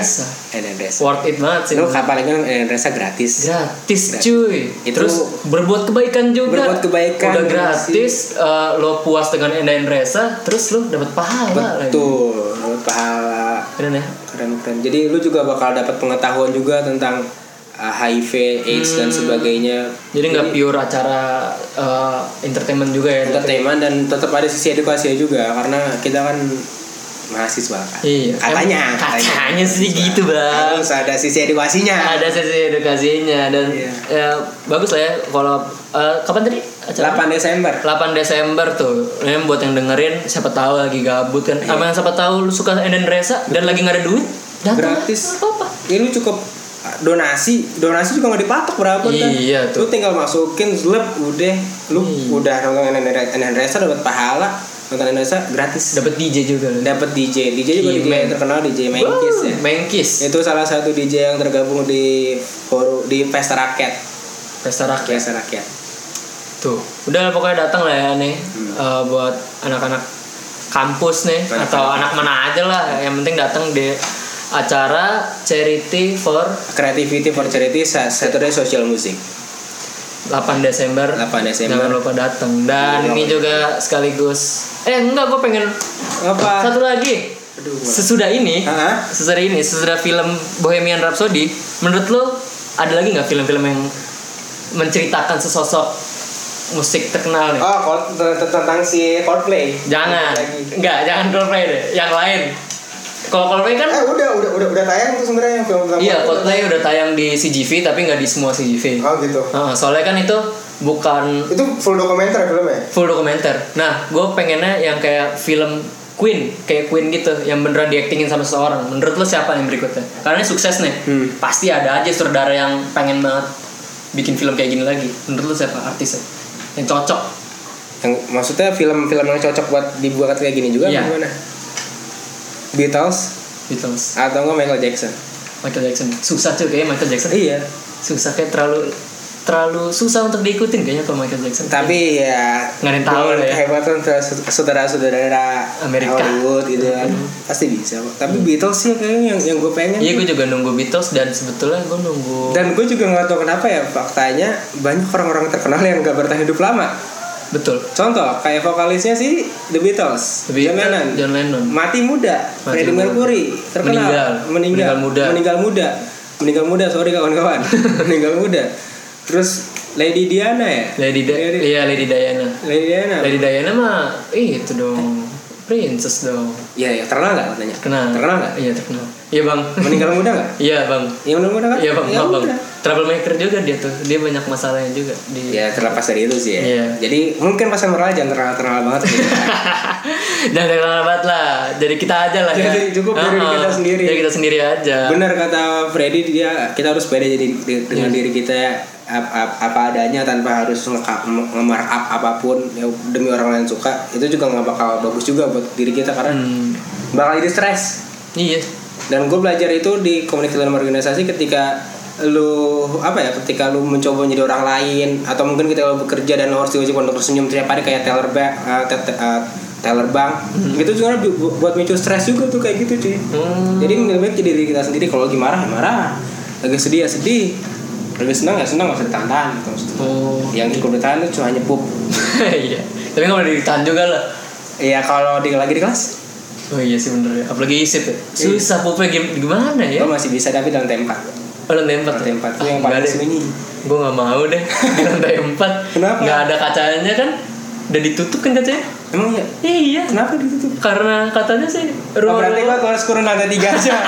Endan Resa. Worth it banget sih. Lu kapan lagi Endan Resa gratis. Gratis Gratis. cuy. Itu- terus berbuat kebaikan juga. Berbuat kebaikan, udah gratis eh, lo puas dengan Endain Resa terus lo dapat pahala betul. Dapat pahala. Keren ya? Keren keren. Jadi lu juga bakal dapat pengetahuan juga tentang uh, HIV AIDS dan sebagainya. Hmm. jadi nggak pure acara eh, entertainment juga ya? Entertainment dan tetap ada sisi edukasi juga. Karena kita kan mahasiswa kan Iya. katanya Em- katanya sih gitu, Bang. harus ada sisi edukasinya. Ada sesi edukasinya dan Iya. ya bagus lah ya kalau eh, kapan tadi acara? 8 Desember. 8 Desember tuh. Ini buat yang dengerin siapa tahu lagi gabut kan. Iya. yang siapa tahu lu suka Enden Resa dan lagi nggak ada duit datang Gratis. apa apa ini cukup donasi. Donasi juga nggak dipatok berapa kan Iya, tuh. lu tinggal masukin lep udah. Lu udah nonton NN Resa dapat pahala nonton Resa gratis. Dapat DJ juga dapat DJ DJ juga DJ yang terkenal DJ Menkis ya. Menkis itu salah satu DJ yang tergabung di forum di pesta rakyat. Pesta rakyat. Pesta rakyat. Tuh. Udah pokoknya datang lah ya nih. Eh, buat anak-anak kampus nih. Atau anak mana aja lah. Yang penting datang di acara charity for creativity for charity Sa- Saturday social music 8 Desember. 8 Desember. jangan lupa datang dan Iya. ini juga sekaligus eh enggak gue pengen apa? satu lagi. Aduh, sesudah ini Hah? sesudah ini sesudah film Bohemian Rhapsody menurut lo ada lagi nggak film-film yang menceritakan sesosok musik terkenal nih? Oh tentang si Coldplay. Jangan. Enggak jangan Coldplay deh. Yang lain kalau Coldplay kan eh udah udah udah udah tayang tuh sebenarnya yang film film iya Coldplay udah tayang di CGV tapi nggak di semua CGV oh gitu Heeh, soalnya kan itu bukan itu full dokumenter filmnya full dokumenter. Nah, gue pengennya yang kayak film Queen, kayak Queen gitu, yang beneran diaktingin sama seseorang. Menurut lo siapa yang berikutnya? Karena ini sukses nih, Hmm. pasti ada aja saudara yang pengen banget bikin film kayak gini lagi. Menurut lo siapa artisnya yang cocok? yang maksudnya film-film yang cocok buat dibuat kayak gini juga Iya. apa gimana Beatles Beatles, atau enggak Michael Jackson Michael Jackson. Susah cuy kayaknya Michael Jackson. iya Susah kayak terlalu terlalu susah untuk diikutin kayaknya kalau Michael Jackson. tapi ya Nggak ada yang tahu lah ya. kehebatan saudara-saudara Amerika. Hollywood gitu kan pasti bisa tapi Beatles sih kayaknya yang yang gue pengen Iya, gue juga nunggu Beatles dan sebetulnya gue nunggu dan gue juga nggak tahu kenapa ya faktanya banyak orang-orang terkenal yang gak bertahan hidup lama betul. contoh kayak vokalisnya sih The Beatles The Beatles, John Lennon John Lennon. mati muda Mati Freddie muda. Mercury terkenal Meninggal. meninggal Meninggal muda. meninggal muda meninggal muda sorry kawan-kawan meninggal muda terus Lady Diana ya Lady da Lady- iya Lady Diana. Lady Diana Lady Diana mah itu dong princess dong ya ya terkenal nggak katanya terkenal terkenal nggak iya terkenal Iya bang. meninggal muda nggak Iya bang. Iya mudah-mudahan kan? Iya bang. Ya bang. Troublemaker juga dia tuh. Dia banyak masalahnya juga di. Ya terlepas dari itu sih ya. Iya. Jadi mungkin pas moral jangan terkenal-terkenal banget. gitu. Jangan terkenal banget lah. Jadi kita aja lah ya. Jadi cukup dari Ah, kita sendiri. Jadi kita sendiri aja. Benar kata Freddy dia kita harus pede jadi di- dengan Iya. diri kita ap- ap- apa adanya tanpa harus nge- nge-mark up apa pun ya demi orang lain suka itu juga nggak bakal bagus juga buat diri kita karena Hmm, bakal jadi stres iya. dan gue belajar itu di komunitas dalam organisasi ketika lu apa ya ketika lu mencoba menjadi orang lain atau mungkin ketika lu bekerja dan lu harus diwajibkan untuk tersenyum tiap hari kayak teller bank uh, te- te- uh, teller bank itu juga bu- bu- buat micu stres juga tuh kayak gitu cuy Hmm. jadi lebih baik jadi diri kita sendiri kalau lagi marah ya marah lagi sedih ya sedih lagi senang ya senang gak usah ditahan gitu maksudnya. Oh. yang cukup ditahan itu cuma nyepup iya. Tapi nggak boleh ditahan juga lah. Iya kalau di lagi di kelas Oh iya sih bener ya. Apalagi isip ya. Iya. Susah pupnya gim- gimana ya? lo masih bisa tapi dalam tempat Oh, lantai empat. lantai empat Ah, yang paling sembunyi Gue gak mau deh di lantai empat. Kenapa? Gak ada kacanya kan? Udah ditutup kan kacanya? emang iya Iya. kenapa ditutup Karena katanya sih Oh, ruang berarti gua harus kurun lantai tiga aja.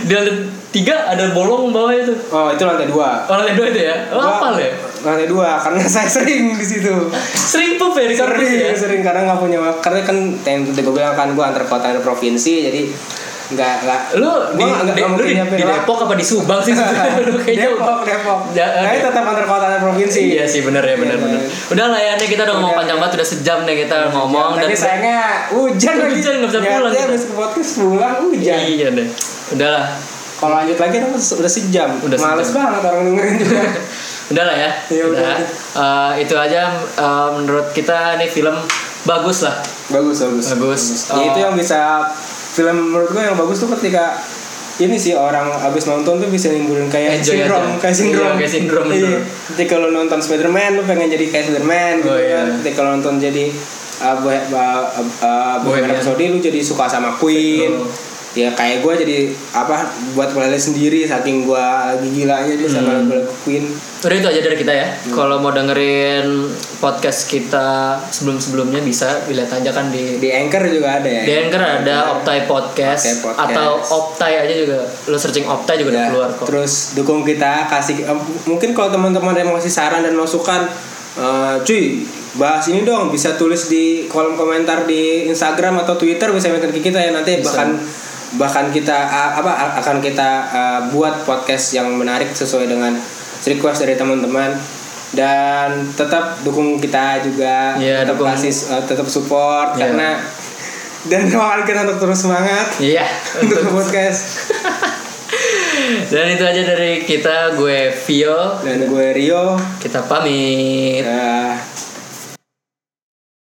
di lantai tiga ada bolong bawah itu. Oh itu lantai dua. Oh lantai dua itu ya? Oh Gua- apa ya? Lantai dua karena saya sering di situ. Sering pup ya di kampus Sering, ya? sering karena nggak punya waktu. Karena kan yang tadi gue bilang kan gue antar kota dan provinsi jadi nggak nggak. Lu di, Gua nggak- di, nggak lu di, di. Depok apa di Subang sih? Depok, Depok. Ja- Tapi Dep- tetap antar kota dan provinsi. Iya sih bener ya bener Iya, bener. iya. Udah lah ya nih kita udah ngomong panjang banget udah sejam nih kita ngomong Tadi sayangnya hujan lagi. Hujan, nggak bisa pulang kita. habis ke podcast pulang hujan. Iya deh. Udah lah. Kalau lanjut lagi kan udah sejam. Udah Males sejam. banget orang dengerin juga. Udah lah ya. Iya, udah. udah. Eh, itu aja eh, menurut kita nih film bagus lah. bagus bagus Bagus. Ya, Oh. itu yang bisa film menurut gue yang bagus tuh ketika ini sih orang abis nonton tuh bisa nimbulin kayak Enjoy sindrom aja. kayak sindrom Iya, kayak sindrom, iya. ketika lo nonton Spiderman lo pengen jadi kayak Spiderman gitu Oh, iya. kan ketika lo nonton jadi uh, boh uh, uh, Bohemian. Rhapsody lu jadi suka sama Queen Oh. Ya kayak gue jadi apa buat playlist sendiri saking gue lagi gilanya dia sama Hmm. lagu Queen Udah itu aja dari kita ya. Kalau mau dengerin podcast kita sebelum-sebelumnya bisa dilihat aja kan di di Anchor juga ada ya di Anchor ada Optai Podcast, Optai Podcast. atau Optai aja juga. Lo searching Optai juga udah Ya, keluar kok. Terus dukung kita kasih mungkin kalau teman-teman yang masih saran dan masukan eh, cuy bahas ini dong bisa tulis di kolom komentar di Instagram atau Twitter bisa mention ke kita ya nanti Bisa. bahkan bahkan kita a- apa akan kita eh, buat podcast yang menarik sesuai dengan request dari teman-teman dan tetap dukung kita juga Iya, tetap dukung. kasih eh, tetap support Iya. karena dan doakan kita untuk terus semangat Iya. untuk untuk- podcast Dan itu aja dari kita. Gue Vio. dan gue Rio Kita pamit. Eh,